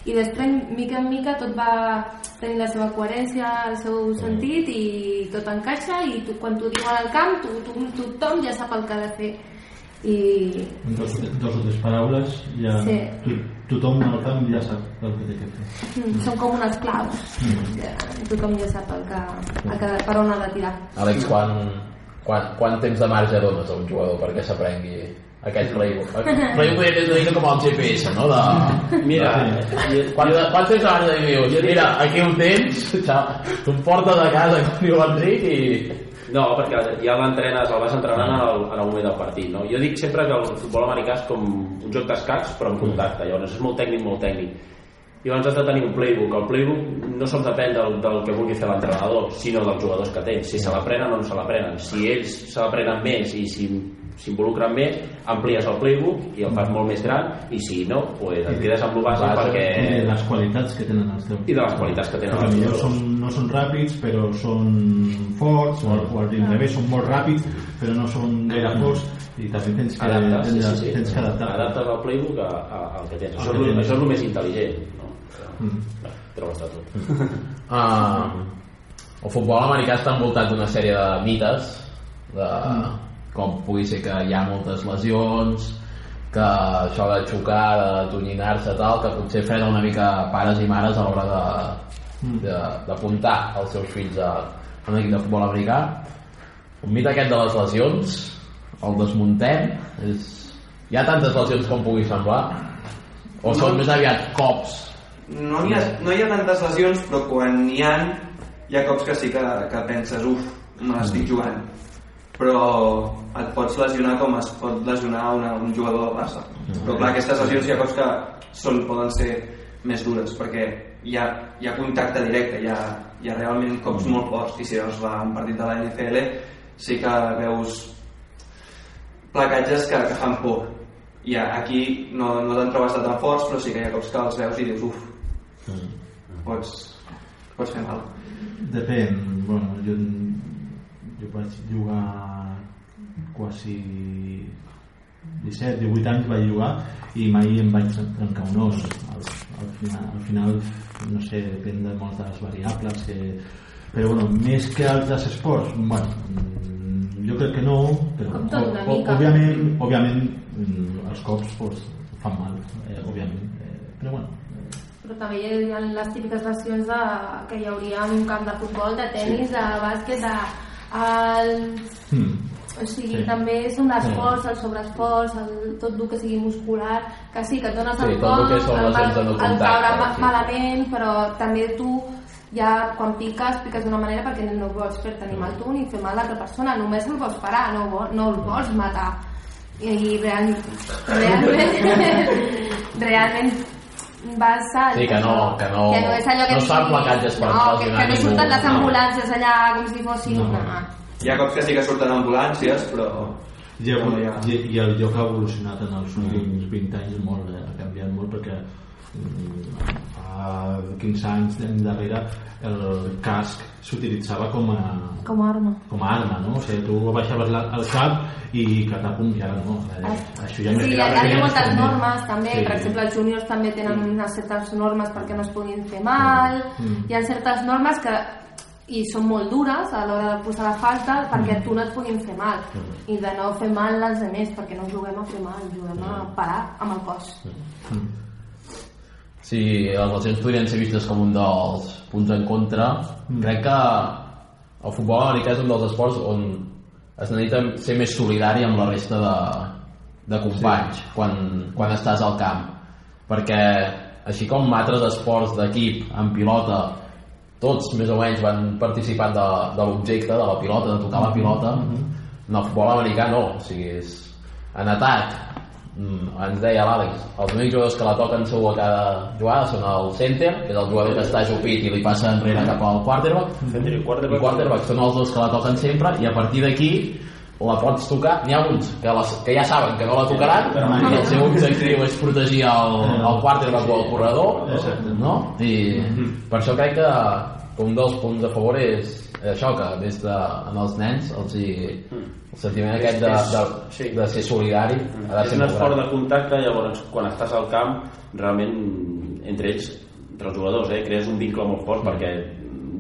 i després, mica en mica, tot va tenir la seva coherència, el seu sentit, i tot encaixa, i tu, quan t'ho diuen al camp, tu, tu, tothom ja sap el que ha de fer. I, en dos, dos o tres paraules ja Sí. to, tothom al camp ja sap el que té que fer mm, són com unes claus. Ja, tothom ja sap el que, el que, per on ha de tirar. Àlex, quan, quan, quant temps de marge dones a un jugador perquè s'aprengui aquest playbook? El playbook ser una com el GPS, no? De... Mira, Quant, quant temps de marge dius? Mira, aquí ho tens, tu em portes a casa, com diu l'Enric, i... No, perquè ja l'entrenes, el vas entrenant en el, en el moment del partit, no? Jo dic sempre que el futbol americà és com un joc d'escacs, però amb contacte, llavors és molt tècnic, molt tècnic. I llavors has de tenir un playbook. El playbook no sols depèn del, del que vulgui fer l'entrenador, sinó dels jugadors que tens. Si se l'aprenen o no se l'aprenen. Si ells se l'aprenen més i si s'involucren més, amplies el playbook i el fas molt més gran i si no, pues, et quedes amb el base perquè... I de les qualitats que tenen els teus I de les qualitats que tenen els jugadors. són, no són ràpids però són forts o, o al revés són molt ràpids però no són gaire forts i també tens que, Adaptar, sí, tens, sí, sí. tens que adaptar Adaptes el playbook a, a, al que tens. Al Això, que és, això és el més intel·ligent. No? Mm. Però està tot. Uh, el futbol americà està envoltat d'una sèrie de mites de com pugui ser que hi ha moltes lesions que això de xocar, de tonyinar-se tal, que potser frena una mica pares i mares a l'hora d'apuntar els seus fills a, a un equip de futbol americà. Un mite aquest de les lesions el desmuntem és... hi ha tantes lesions com pugui semblar o són més aviat cops. No, hi ha, no hi ha tantes lesions, però quan n'hi ha, hi ha cops que sí que, que penses, uf, me l'estic jugant. Però et pots lesionar com es pot lesionar una, un jugador del Barça. Però clar, aquestes lesions hi ha cops que són, poden ser més dures, perquè hi ha, hi ha contacte directe, hi ha, hi ha realment cops molt forts, i si veus la, un partit de la NFL sí que veus placatges que, que fan por. I aquí no, no te'n trobes de tan forts però sí que hi ha cops que els veus i dius uf pots, pots fer mal. Depèn, bueno, jo vaig jugar quasi 17, 18 anys vaig jugar i mai em vaig trencar un os. Al, al, final, al final no sé, depèn de moltes variables que... però bueno, més que altres esports bueno, mm, jo crec que no però Com tot una o- o- òbviament, òbviament mm, els cops pues, fan mal eh, òbviament, eh, però bueno. Però també hi ha les típiques lesions de, que hi hauria en un camp de futbol, de tennis, de bàsquet, de... El, hmm. o sigui, Sí. també són l'esforç, el sobreesforç, el, tot el que sigui muscular, que sí, que et dones Sí, el tot el el, el contacte, caure sí. malament, però també tu ja quan piques, piques d'una manera perquè no vols fer-te ni mal tu ni fer mal a l'altra persona, només el vols parar, no, vol, no el vols matar. I, i real, realment, realment vas a... Sí, que no- que no- que no, és allò que no es fan placatges per no, que, que no ningú, surten les ambulàncies allà com si fossin... No. No. hi ha cops que sí que surten ambulàncies però I, però i, i, el joc ha evolucionat en els últims 20 anys molt, ha canviat molt perquè fa 15 anys darrere el casc s'utilitzava com a, Com a arma. com a arma, no? O sigui, tu baixaves la, el cap i catapum, i ara no. Eh, Això ja Sí, més hi ha, ja moltes més normes també, Sí. per exemple els júniors també tenen unes certes normes perquè no es puguin fer mal, Mm. hi ha certes normes que i són molt dures a l'hora de posar la falta perquè tu no et puguin fer mal i de no fer mal als altres perquè no juguem a fer mal, juguem a parar amb el cos Sí, les lesions podrien ser vistes com un dels punts en contra. Mm. Crec que el futbol americà és un dels esports on es necessita ser més solidari amb la resta de, de companys sí. quan, quan estàs al camp. Perquè així com altres esports d'equip en pilota tots més o menys van participant de, de l'objecte, de la pilota, de tocar la pilota, mm -hmm. en el futbol americà no, o sigui, és en atac, mm, ens deia l'Àlex, els únics jugadors que la toquen segur a cada jugada són el center, que és el jugador que està jupit i li passa enrere cap al quarterback, Center i quarterback. i quarterback són els dos que la toquen sempre, i a partir d'aquí la pots tocar, n'hi ha uns que, les, que ja saben que no la tocaran i el seu objectiu és protegir el, el quarterback o el corredor no? i per això crec que un dels punts a favor és això que des de en els nens els hi, el sentiment aquest de, de, de ser solidari ha de és ser un molt esport de contacte llavors quan estàs al camp realment entre ells entre els jugadors eh, crees un vincle molt fort perquè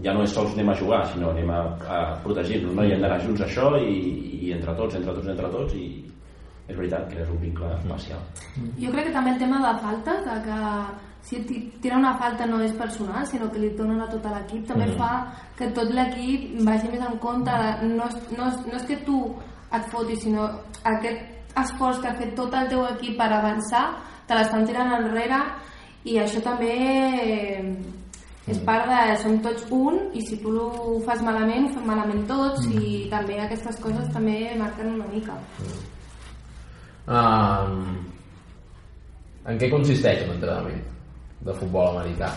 ja no és sols anem a jugar sinó anem a, a protegir-nos no? i hem d'anar junts a això i, i entre tots, entre tots, entre tots i és veritat, crees un vincle especial Jo crec que també el tema de faltes, de que si tira una falta no és personal, sinó que li donen a tot l'equip, també Mhm. fa que tot l'equip vagi més en compte. No, és, no, és, no és que tu et fotis, sinó aquest esforç que ha fet tot el teu equip per avançar, te l'estan tirant enrere i això també eh, és part de... Som tots un i si tu ho fas malament, ho fem malament tots i també aquestes coses també marquen una mica. Um, en què consisteix un entrenament de futbol americà?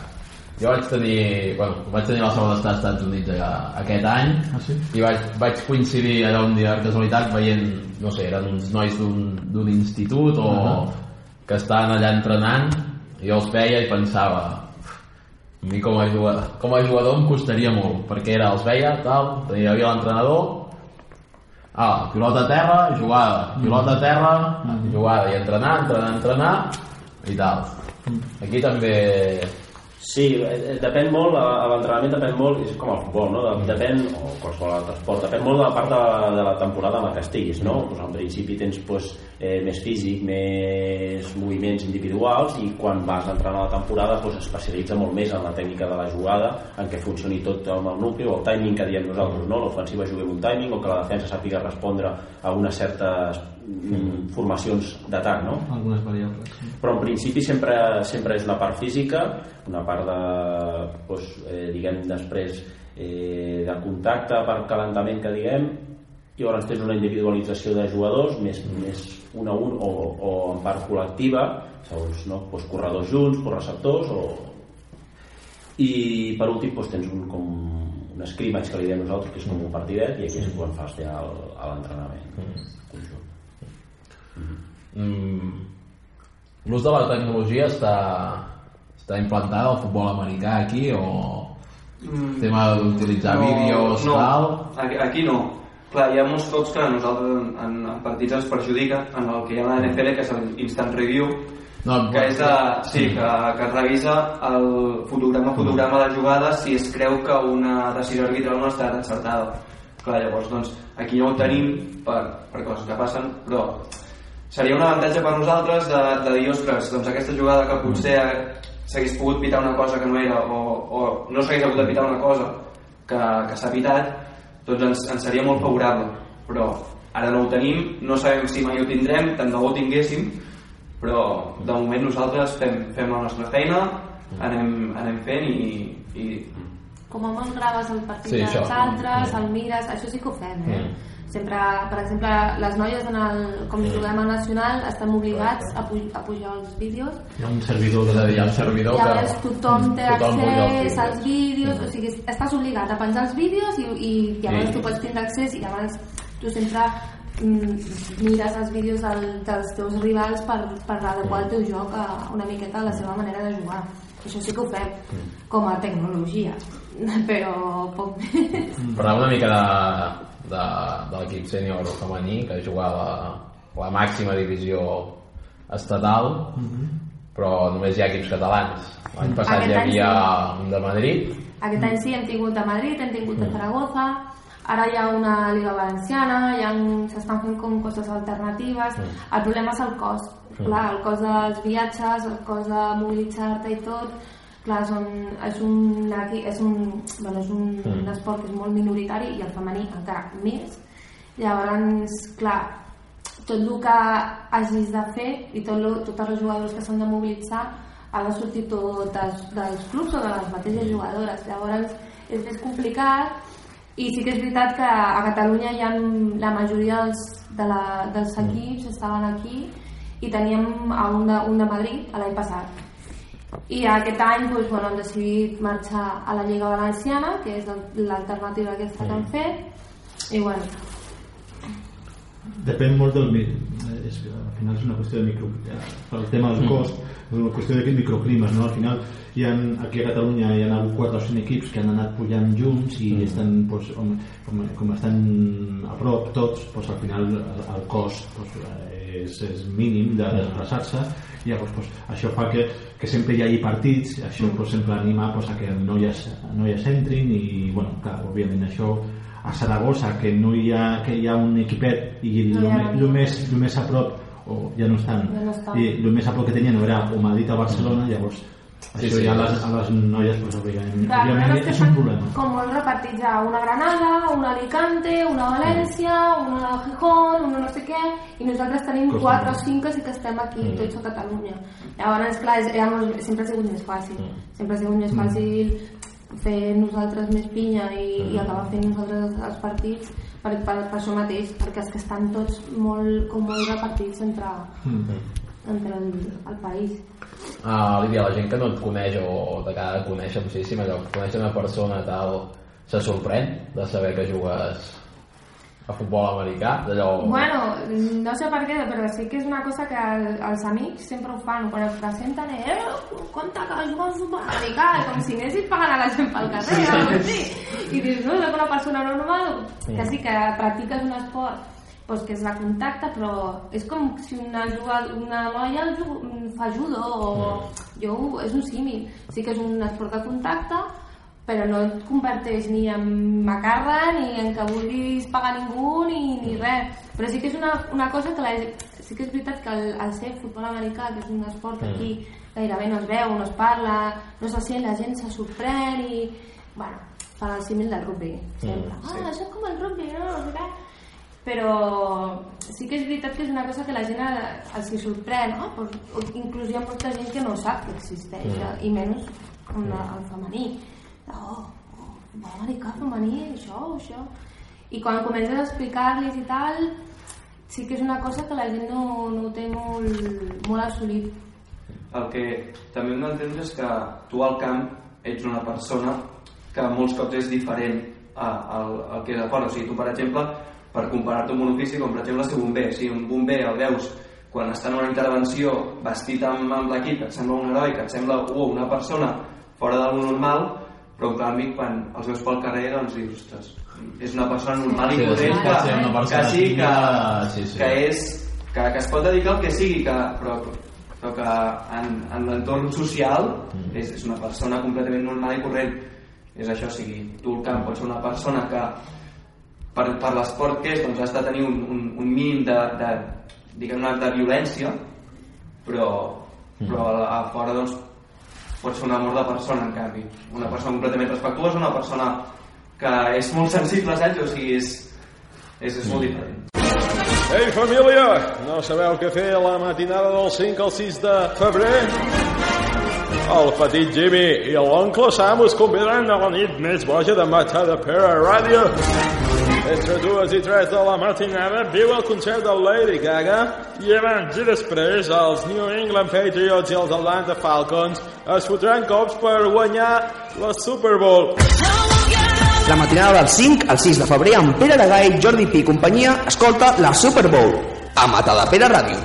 Jo vaig tenir, bueno, vaig tenir la sort d'estar als Estats Units a- aquest any ah, sí? i vaig, vaig coincidir allà un dia per casualitat veient, no sé, eren uns nois d'un institut o Ah. que estaven allà entrenant i jo els veia i pensava a mi com a jugador, com a jugador em costaria molt perquè era, els veia, tal, hi havia l'entrenador ah, pilota a terra, jugada pilota a terra, jugada i entrenar, entrenar, entrenar i tal. Aquí també Sí, eh, depèn molt, l'entrenament depèn molt, és com el futbol, no? De- Depèn, o qualsevol altre esport, depèn molt de la part de la, de la temporada en la que estiguis, no? Pues, en principi tens pues, eh, més físic, més moviments individuals i quan vas entrant a la temporada pues, especialitza molt més en la tècnica de la jugada, en què funcioni tot amb el nucli o el timing que diem nosaltres, no? L'ofensiva jugui amb un timing o que la defensa sàpiga respondre a unes certes formacions d'atac, no? Algunes variables. Sí. però en principi sempre, sempre és una part física una part de doncs, eh, diguem després eh, de contacte per calentament que diguem i llavors tens una individualització de jugadors més, més un a un o, o en part col·lectiva segons no? doncs corredors junts, correceptors o... i per últim doncs, tens un, com un scrimmage que li diem nosaltres que és com un partidet i aquí és quan fas ja l'entrenament conjunt mm, l'ús de la tecnologia està, està implantada al futbol americà aquí o Mm. tema d'utilitzar vídeos no, tal? Aquí, aquí no. Clar, hi ha molts cops que a nosaltres en, en, en partits ens perjudica, en el que hi ha a la NFL, que és l'instant review, no, que és de, sí, que, que es revisa el fotograma a fotograma de jugada si es creu que una decisió arbitral no ha estat encertada. Clar, llavors, doncs, aquí no ho tenim per, per coses que passen, però seria un avantatge per nosaltres de, de dir, ostres, doncs aquesta jugada que potser s'hagués pogut pitar una cosa que no era o, o no s'hagués hagut de pitar una cosa que, que s'ha pitat doncs ens, ens seria molt favorable però ara no ho tenim, no sabem si mai ho tindrem, tant de bo ho tinguéssim però de moment nosaltres fem, fem la nostra feina anem, anem fent i, i com a molt graves el partit Sí, dels altres, Mm. el mires, això sí que ho fem, eh? Mm. Sempre, per exemple, les noies en el, com Mm. juguem a nacional estan obligats a, pu a pujar els vídeos Hi ha un servidor dir, hi ha un servidor que... Llavors tothom té Tothom accés als vídeos, o sigui, estàs obligat a penjar els vídeos i, i llavors Sí. tu pots tindre accés i llavors tu sempre mm, mires els vídeos del, dels teus rivals per, per adequar el teu joc a una miqueta a la seva manera de jugar. Això sí que ho fem, com a tecnologia, però poc més. Parlava una mica de, de, de l'equip sènior femení que juga a la, màxima divisió estatal però només hi ha equips catalans. L'any passat Aquest hi havia sí. un de Madrid. Aquest any sí, hem tingut a Madrid, hem tingut a Zaragoza, ara hi ha una Liga Valenciana, hi ha un- s'estan fent com coses alternatives. El problema és el cost. Clar, el cost dels viatges, el cost de mobilitzar-te i tot, clar, són, és un, és un, bueno, és un, un esport que és molt minoritari i el femení encara més. Llavors, clar, tot el que hagis de fer i tot lo, tots els jugadors que s'han de mobilitzar ha de sortir tot dels, dels clubs o de les mateixes jugadores. Llavors és més complicat i sí que és veritat que a Catalunya hi ha la majoria dels, de la, dels equips estaven aquí i teníem a un de, un de Madrid l'any passat. I aquest any doncs, bueno, hem decidit marxar a la Lliga Valenciana, que és l'alternativa aquesta que han fet, i bueno, Depèn molt del... És, al final és una qüestió de micro... El tema del cost és una qüestió de microclimes, no? Al final hi ha, aquí a Catalunya hi ha hagut 4 o 5 equips que han anat pujant junts i estan, doncs, com, com, com estan a prop tots, doncs, al final el, el cost doncs, és, és mínim de desplaçar-se. i llavors doncs, això fa que, que sempre hi hagi partits això doncs, sempre anima doncs, a que noies, noies entrin i bueno, clar, òbviament això a Saragossa que no hi ha, que hi ha un equipet i No el, hi ha me- més, el més a prop o ja no estan, Ja no estan. i el més a prop que tenien era o Madrid o Barcelona llavors Sí, això sí, ja a sí. les, a les noies pues, òbviament, Clar, òbviament però és que és un problema. com molt repartits una Granada, una Alicante, una València, una Gijón, una no sé què, i nosaltres tenim Costa quatre o cinc que sí que estem aquí, tots a Catalunya. Llavors, clar, és, era molt, sempre ha sigut més fàcil. Sempre ha sigut més fàcil fer nosaltres més pinya i, i acabar fent nosaltres els, partits per, per, per això mateix, perquè els que estan tots molt, com molt repartits entre, entre el, el país. uh, Lídia, la gent que no et coneix o de cara a conèixer moltíssim allò, que coneix una persona tal se sorprèn de saber que jugues a futbol americà d'allò Bueno, no sé per què, però sí que és una cosa que el- els amics sempre ho fan, quan es presenten, eh, compte que jugues a futbol americà, com si anessis pagant a la gent pel carrer, sí, o així. I dius, no, soc una persona normal, que sí que practiques un esport doncs que és de contacte, però és com si una, jugada, una noia fa judo o jo, és un símil. Sí que és un esport de contacte, però no et converteix ni en macarra ni en que vulguis pagar ningú ni, ni res. Però sí que és una, una cosa que la, sí que és veritat que el, el ser futbol americà que és un esport que aquí gairebé no es veu, no es parla no se sent, la gent se sorprèn i bueno, fan el símil del rugby sempre, ah, això és com el rugby no, no sé però sí que és veritat que és una cosa que la gent eh, els hi sorprèn no? Pues, inclús hi ha molta gent que no sap que existeix mm. i menys com la, el femení oh, oh, americà femení això, això i quan comences a explicar-los i tal sí que és una cosa que la gent no, no ho té molt, molt assolit El que també hem d'entendre és que tu al camp ets una persona que molts cops és diferent a, al, al que és a fora. O sigui, tu, per exemple, per comparar-te amb un ofici, com per exemple ser bomber, si un bomber el veus quan està en una intervenció vestit amb, amb l'equip, et sembla un heroi, que et sembla uh, una persona fora del normal, però en canvi quan els veus pel carrer doncs dius, ostres, és una persona normal Sí, i corrent pot ser una que, persona que sí, que, sí, sí. que és que, que es pot dedicar al que sigui, que, però, però que en, en l'entorn social Mm. és, és una persona completament normal i corrent. És això, o sigui, tu al camp pots ser una persona que per, per l'esport que és doncs has de tenir un, un, un mínim de, de, diguem-ne, de violència, però, però a, a fora doncs pot ser un amor de persona en canvi una persona completament respectuosa una persona que és molt sensible saps? o sigui, és, és, és molt diferent Ei, família! No sabeu què fer a la matinada del 5 al 6 de febrer? El petit Jimmy i l'oncle Sam us convidaran a la nit més boja de Mata de Pere Ràdio. Entre dues i tres de la matinada viu el concert de Lady Gaga i abans i després els New England Patriots i els Atlanta Falcons es fotran cops per guanyar la Super Bowl. La matinada del 5 al 6 de febrer amb Pere Aragai, Jordi Pi i companyia escolta la Super Bowl a Matadepera Ràdio.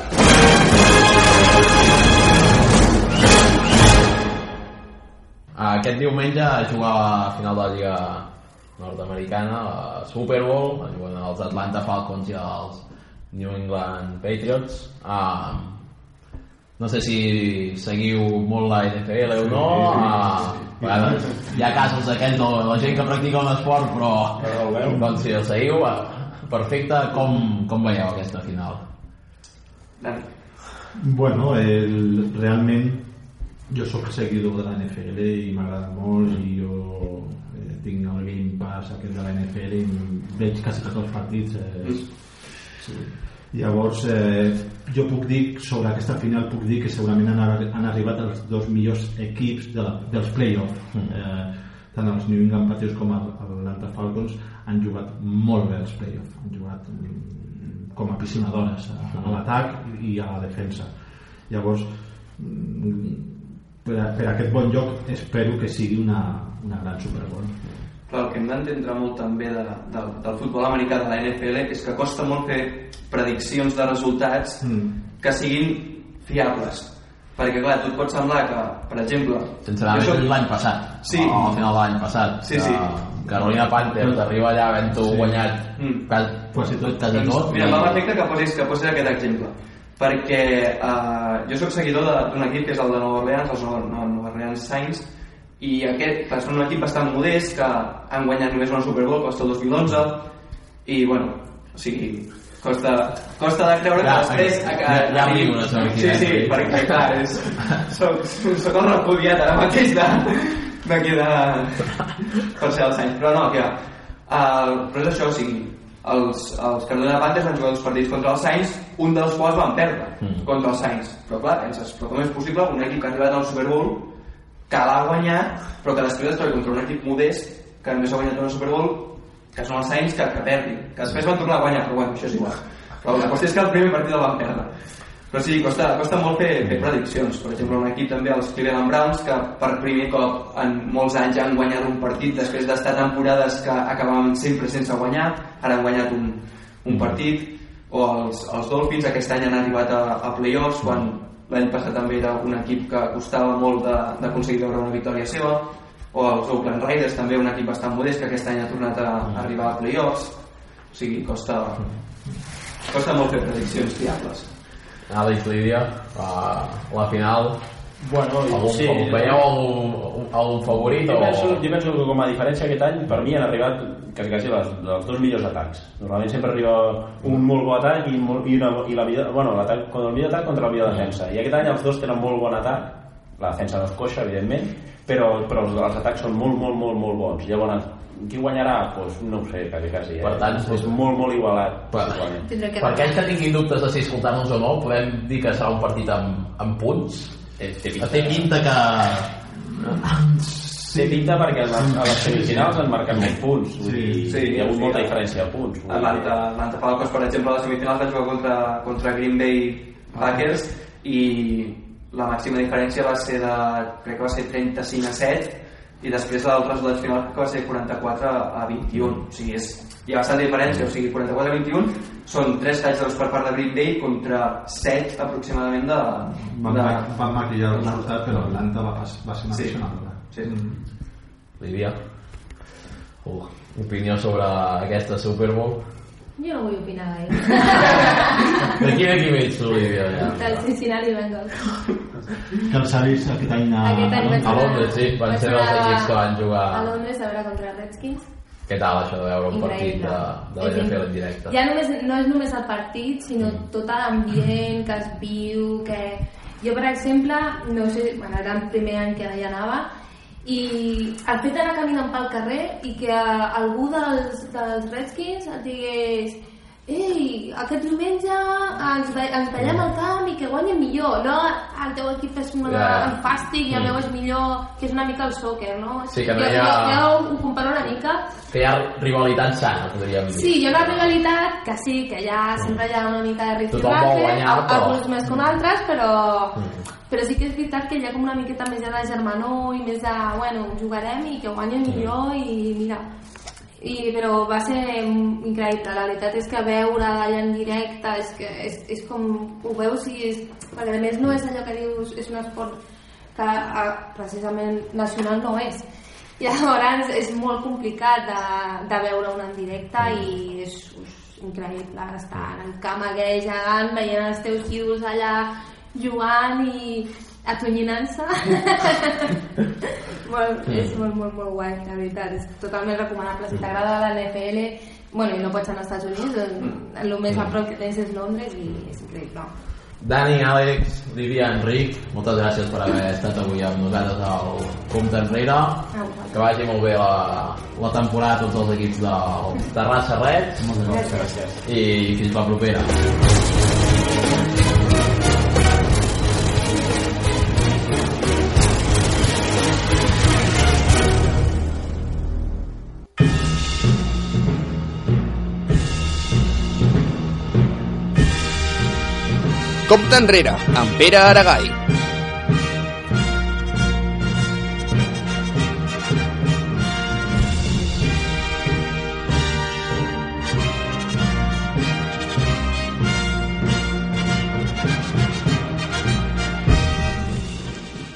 Aquest diumenge jugava a final de la Lliga nord-americana, la Super Bowl, juguen els Atlanta Falcons i els New England Patriots. Um, no sé si seguiu molt la NFL o no. Uh, bueno, hi ha casos d'aquests de la gent que practica un esport, però doncs si el seguiu, uh, perfecte. Com, com veieu aquesta final? Bueno, el, realment jo sóc seguidor de la NFL i m'agrada molt i jo eh, tinc el Game Pass aquest de la NFL i veig quasi tots els partits eh, sí. llavors eh, jo puc dir sobre aquesta final puc dir que segurament han, han arribat els dos millors equips de la, dels playoffs eh, tant els New England Patriots com el- l'Atlanta Falcons han jugat molt bé els playoffs han jugat mm, com a piscinadores a, a l'atac i a la defensa. Llavors mm, per, a, per a aquest bon joc espero que sigui una, una gran Super Bowl Però el que hem d'entendre molt també de, de, del futbol americà de la NFL és que costa molt fer prediccions de resultats mm. que siguin fiables perquè clar, tu et pot semblar que, per exemple Sense anar soc- l'any passat, Sí. o al final de l'any passat, Sí, sí. que Carolina Panthers arriba allà havent-ho Sí. guanyat Mm. quasi, tot, quasi Doncs, tot. mira, i- va perfecte que posis, que posis aquest exemple perquè eh, jo sóc seguidor d'un equip que és el de Nova Orleans, els Nova, Orleans Saints i aquest són un equip bastant modest que han guanyat només una Super Bowl costa el 2011 i bueno, o sigui costa, costa de creure Ja, que després ja- ja- ja riu una sí, sí, perquè clar és, soc, soc el repudiat ara mateix de, d'aquí de per ser els Saints. Però no, que uh, però és això, o sigui els, els Carolina Panthers van jugar dos partits contra els Saints, un dels quals van perdre Mm. contra els Saints. Però clar, penses, però com és possible un equip que ha arribat al Super Bowl, que l'ha guanyat, però que després es contra un equip modest, que només ha guanyat una Super Bowl, que són els Saints, que, que perdi. Que després van tornar a guanyar, però bueno, això és igual. Però la qüestió és que el primer partit el van perdre. Però sí, costa, costa molt fer, fer prediccions. Per exemple, un equip també, els Cleveland Browns, que per primer cop en molts anys han guanyat un partit després d'estar temporades que acabaven sempre sense guanyar, ara han guanyat un, un partit, o els, els Dolphins aquest any han arribat a, a playoffs, quan l'any passat també era un equip que costava molt d'aconseguir veure una victòria seva, o els Oakland Raiders, també un equip bastant modest que aquest any ha tornat a, a arribar a playoffs, o sigui, costa, costa molt fer prediccions fiables. Àlex Lídia, la, la final, Bueno, algun, sí, veieu algun, algun favorit? Jo o... penso, jo penso que com a diferència aquest any per mi han arribat quasi, quasi les, els dos millors atacs normalment sempre arriba un molt bon atac i, molt, i, una, i la millor, bueno, l'atac, el millor atac contra la millor defensa i aquest any els dos tenen molt bon atac la defensa no és coixa evidentment però, però els, els atacs són molt molt molt molt bons llavors qui guanyarà? Pues, no ho sé, quasi, quasi. Eh? Per tant, és molt, molt igualat. Per, per aquells que tinguin dubtes de si escoltar-nos o no, podem dir que serà un partit amb, amb punts? Té, té pinta. Té pinta que... Té pinta perquè a les, a les semifinals han marcat més punts. Vull dir, sí, hi ha hagut sí, molta sí. diferència de punts. Atlanta Falcons, per exemple, a les semifinals va jugar contra, contra Green Bay Packers i la màxima diferència va ser de, crec que va ser 35 a 7 i després el resultat final que va ser 44 a 21 o sigui, és, hi ha bastanta diferència o sigui, 44 a 21 són 3 touchdowns per part de Green Bay contra 7 aproximadament de, van, de, van maquillar el resultat però Atlanta va, va ser una Sí. pisonadora sí. Lídia, uh, opinió sobre aquesta Super Bowl? Jo no vull opinar gaire. De quin equip ets tu, Lídia? Ja. Del Cincinnati Bengals. Que els avis aquest any a, Aquest any A Londres, sí, van ser els equips que van jugar. A Londres a veure contra els Redskins. Què tal això de veure un partit de, de la NFL en directe? Ja només, no és només el partit, sinó tot l'ambient que es viu, que... Jo, per exemple, no sé, bueno, era el primer any que hi anava, i el fet d'anar caminant pel carrer i que algú dels, dels Redskins et digués ei, aquest diumenge ens, ens tallem el camp i que guanyen millor, no? El teu equip és una, yeah. fàstic i el Mm. meu és millor, que és una mica el soccer, no? Sí, que no hi ha- jo, jo ho comparo una mica Que hi ha rivalitat sana, podríem dir. Sí, hi ha una rivalitat que sí, que ja sempre hi ha una mica de rifirrafe, guanyar, però- alguns més que altres, però, Mm. però sí que és veritat que hi ha com una miqueta més de germanor i més de, bueno, jugarem i que guanyen millor i mira, i, però va ser increïble, la veritat és que veure allà en directe és que és, és com, ho veus i és, perquè a més no és allò que dius, és un esport que eh, precisament nacional no és. Llavors és molt complicat de, de veure un en directe i és, és increïble estar en el camp aquell gegant veient els teus ídols allà jugant i atonyinant-se molt, és molt, molt, molt guai, la veritat és totalment recomanable, si t'agrada la NFL bueno, i no pots anar als Estats Units el, el més a prop que tens és Londres i és increïble Dani, Àlex, Lídia, Enric, moltes gràcies per haver estat avui amb nosaltres al Compte Enrere. Que vagi molt bé la, la temporada a tots els equips del Terrassa Reds. Moltes gràcies. I fins la propera. Compte enrere, amb Pere Aragai.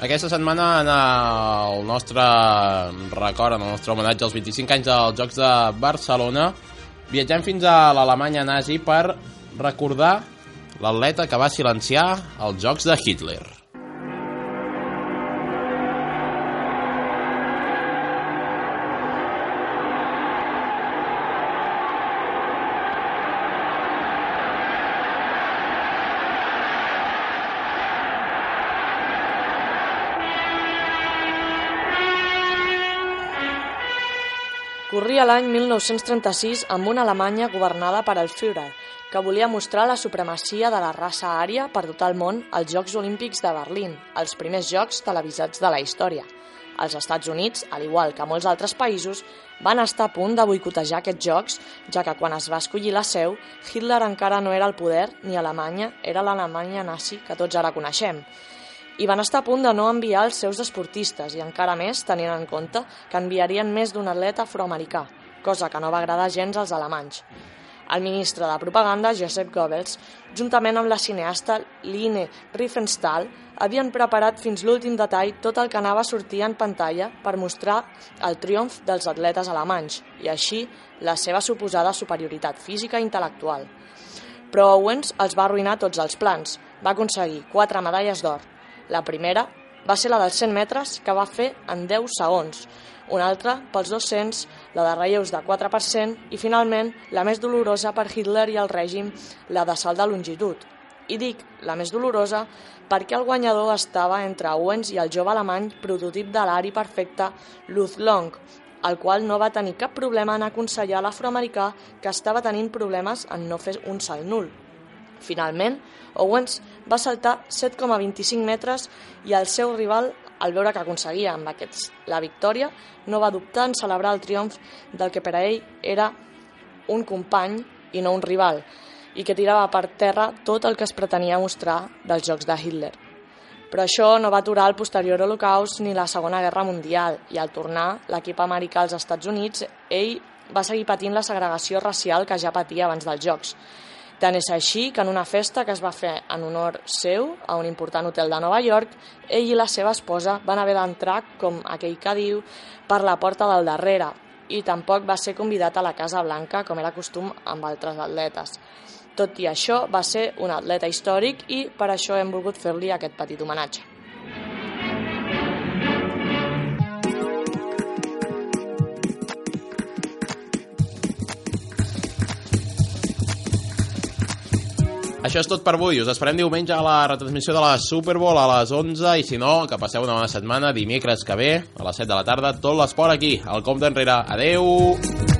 Aquesta setmana en el nostre record, en el nostre homenatge als 25 anys dels Jocs de Barcelona, viatgem fins a l'Alemanya nazi per recordar l'atleta que va silenciar els Jocs de Hitler. Corria l'any 1936 amb una Alemanya governada per el Führer, que volia mostrar la supremacia de la raça ària per tot el món als Jocs Olímpics de Berlín, els primers jocs televisats de la història. Els Estats Units, al igual que molts altres països, van estar a punt de boicotejar aquests jocs, ja que quan es va escollir la seu, Hitler encara no era al poder ni Alemanya era l'Alemanya nazi que tots ara coneixem i van estar a punt de no enviar els seus esportistes i encara més tenint en compte que enviarien més d'un atleta afroamericà, cosa que no va agradar gens als alemanys. El ministre de Propaganda, Joseph Goebbels, juntament amb la cineasta Line Riefenstahl, havien preparat fins l'últim detall tot el que anava a sortir en pantalla per mostrar el triomf dels atletes alemanys i així la seva suposada superioritat física i intel·lectual. Però Owens els va arruïnar tots els plans. Va aconseguir quatre medalles d'or, la primera va ser la dels 100 metres, que va fer en 10 segons. Una altra, pels 200, la de relleus de 4%, i finalment, la més dolorosa per Hitler i el règim, la de salt de longitud. I dic la més dolorosa perquè el guanyador estava entre Owens i el jove alemany prototip de l'ari perfecte Luz Long, el qual no va tenir cap problema en aconsellar l'afroamericà que estava tenint problemes en no fer un salt nul. Finalment, Owens va saltar 7,25 metres i el seu rival, al veure que aconseguia amb aquests la victòria, no va dubtar en celebrar el triomf del que per a ell era un company i no un rival, i que tirava per terra tot el que es pretenia mostrar dels jocs de Hitler. Però això no va aturar el posterior holocaust ni la Segona Guerra Mundial, i al tornar l'equip americà als Estats Units, ell va seguir patint la segregació racial que ja patia abans dels Jocs. Tant és així que en una festa que es va fer en honor seu a un important hotel de Nova York, ell i la seva esposa van haver d'entrar, com aquell que diu, per la porta del darrere i tampoc va ser convidat a la Casa Blanca com era costum amb altres atletes. Tot i això, va ser un atleta històric i per això hem volgut fer-li aquest petit homenatge. Això és tot per avui. Us esperem diumenge a la retransmissió de la Super Bowl a les 11 i si no, que passeu una bona setmana dimecres que ve a les 7 de la tarda tot l'esport aquí, al Compte Enrere. Adeu!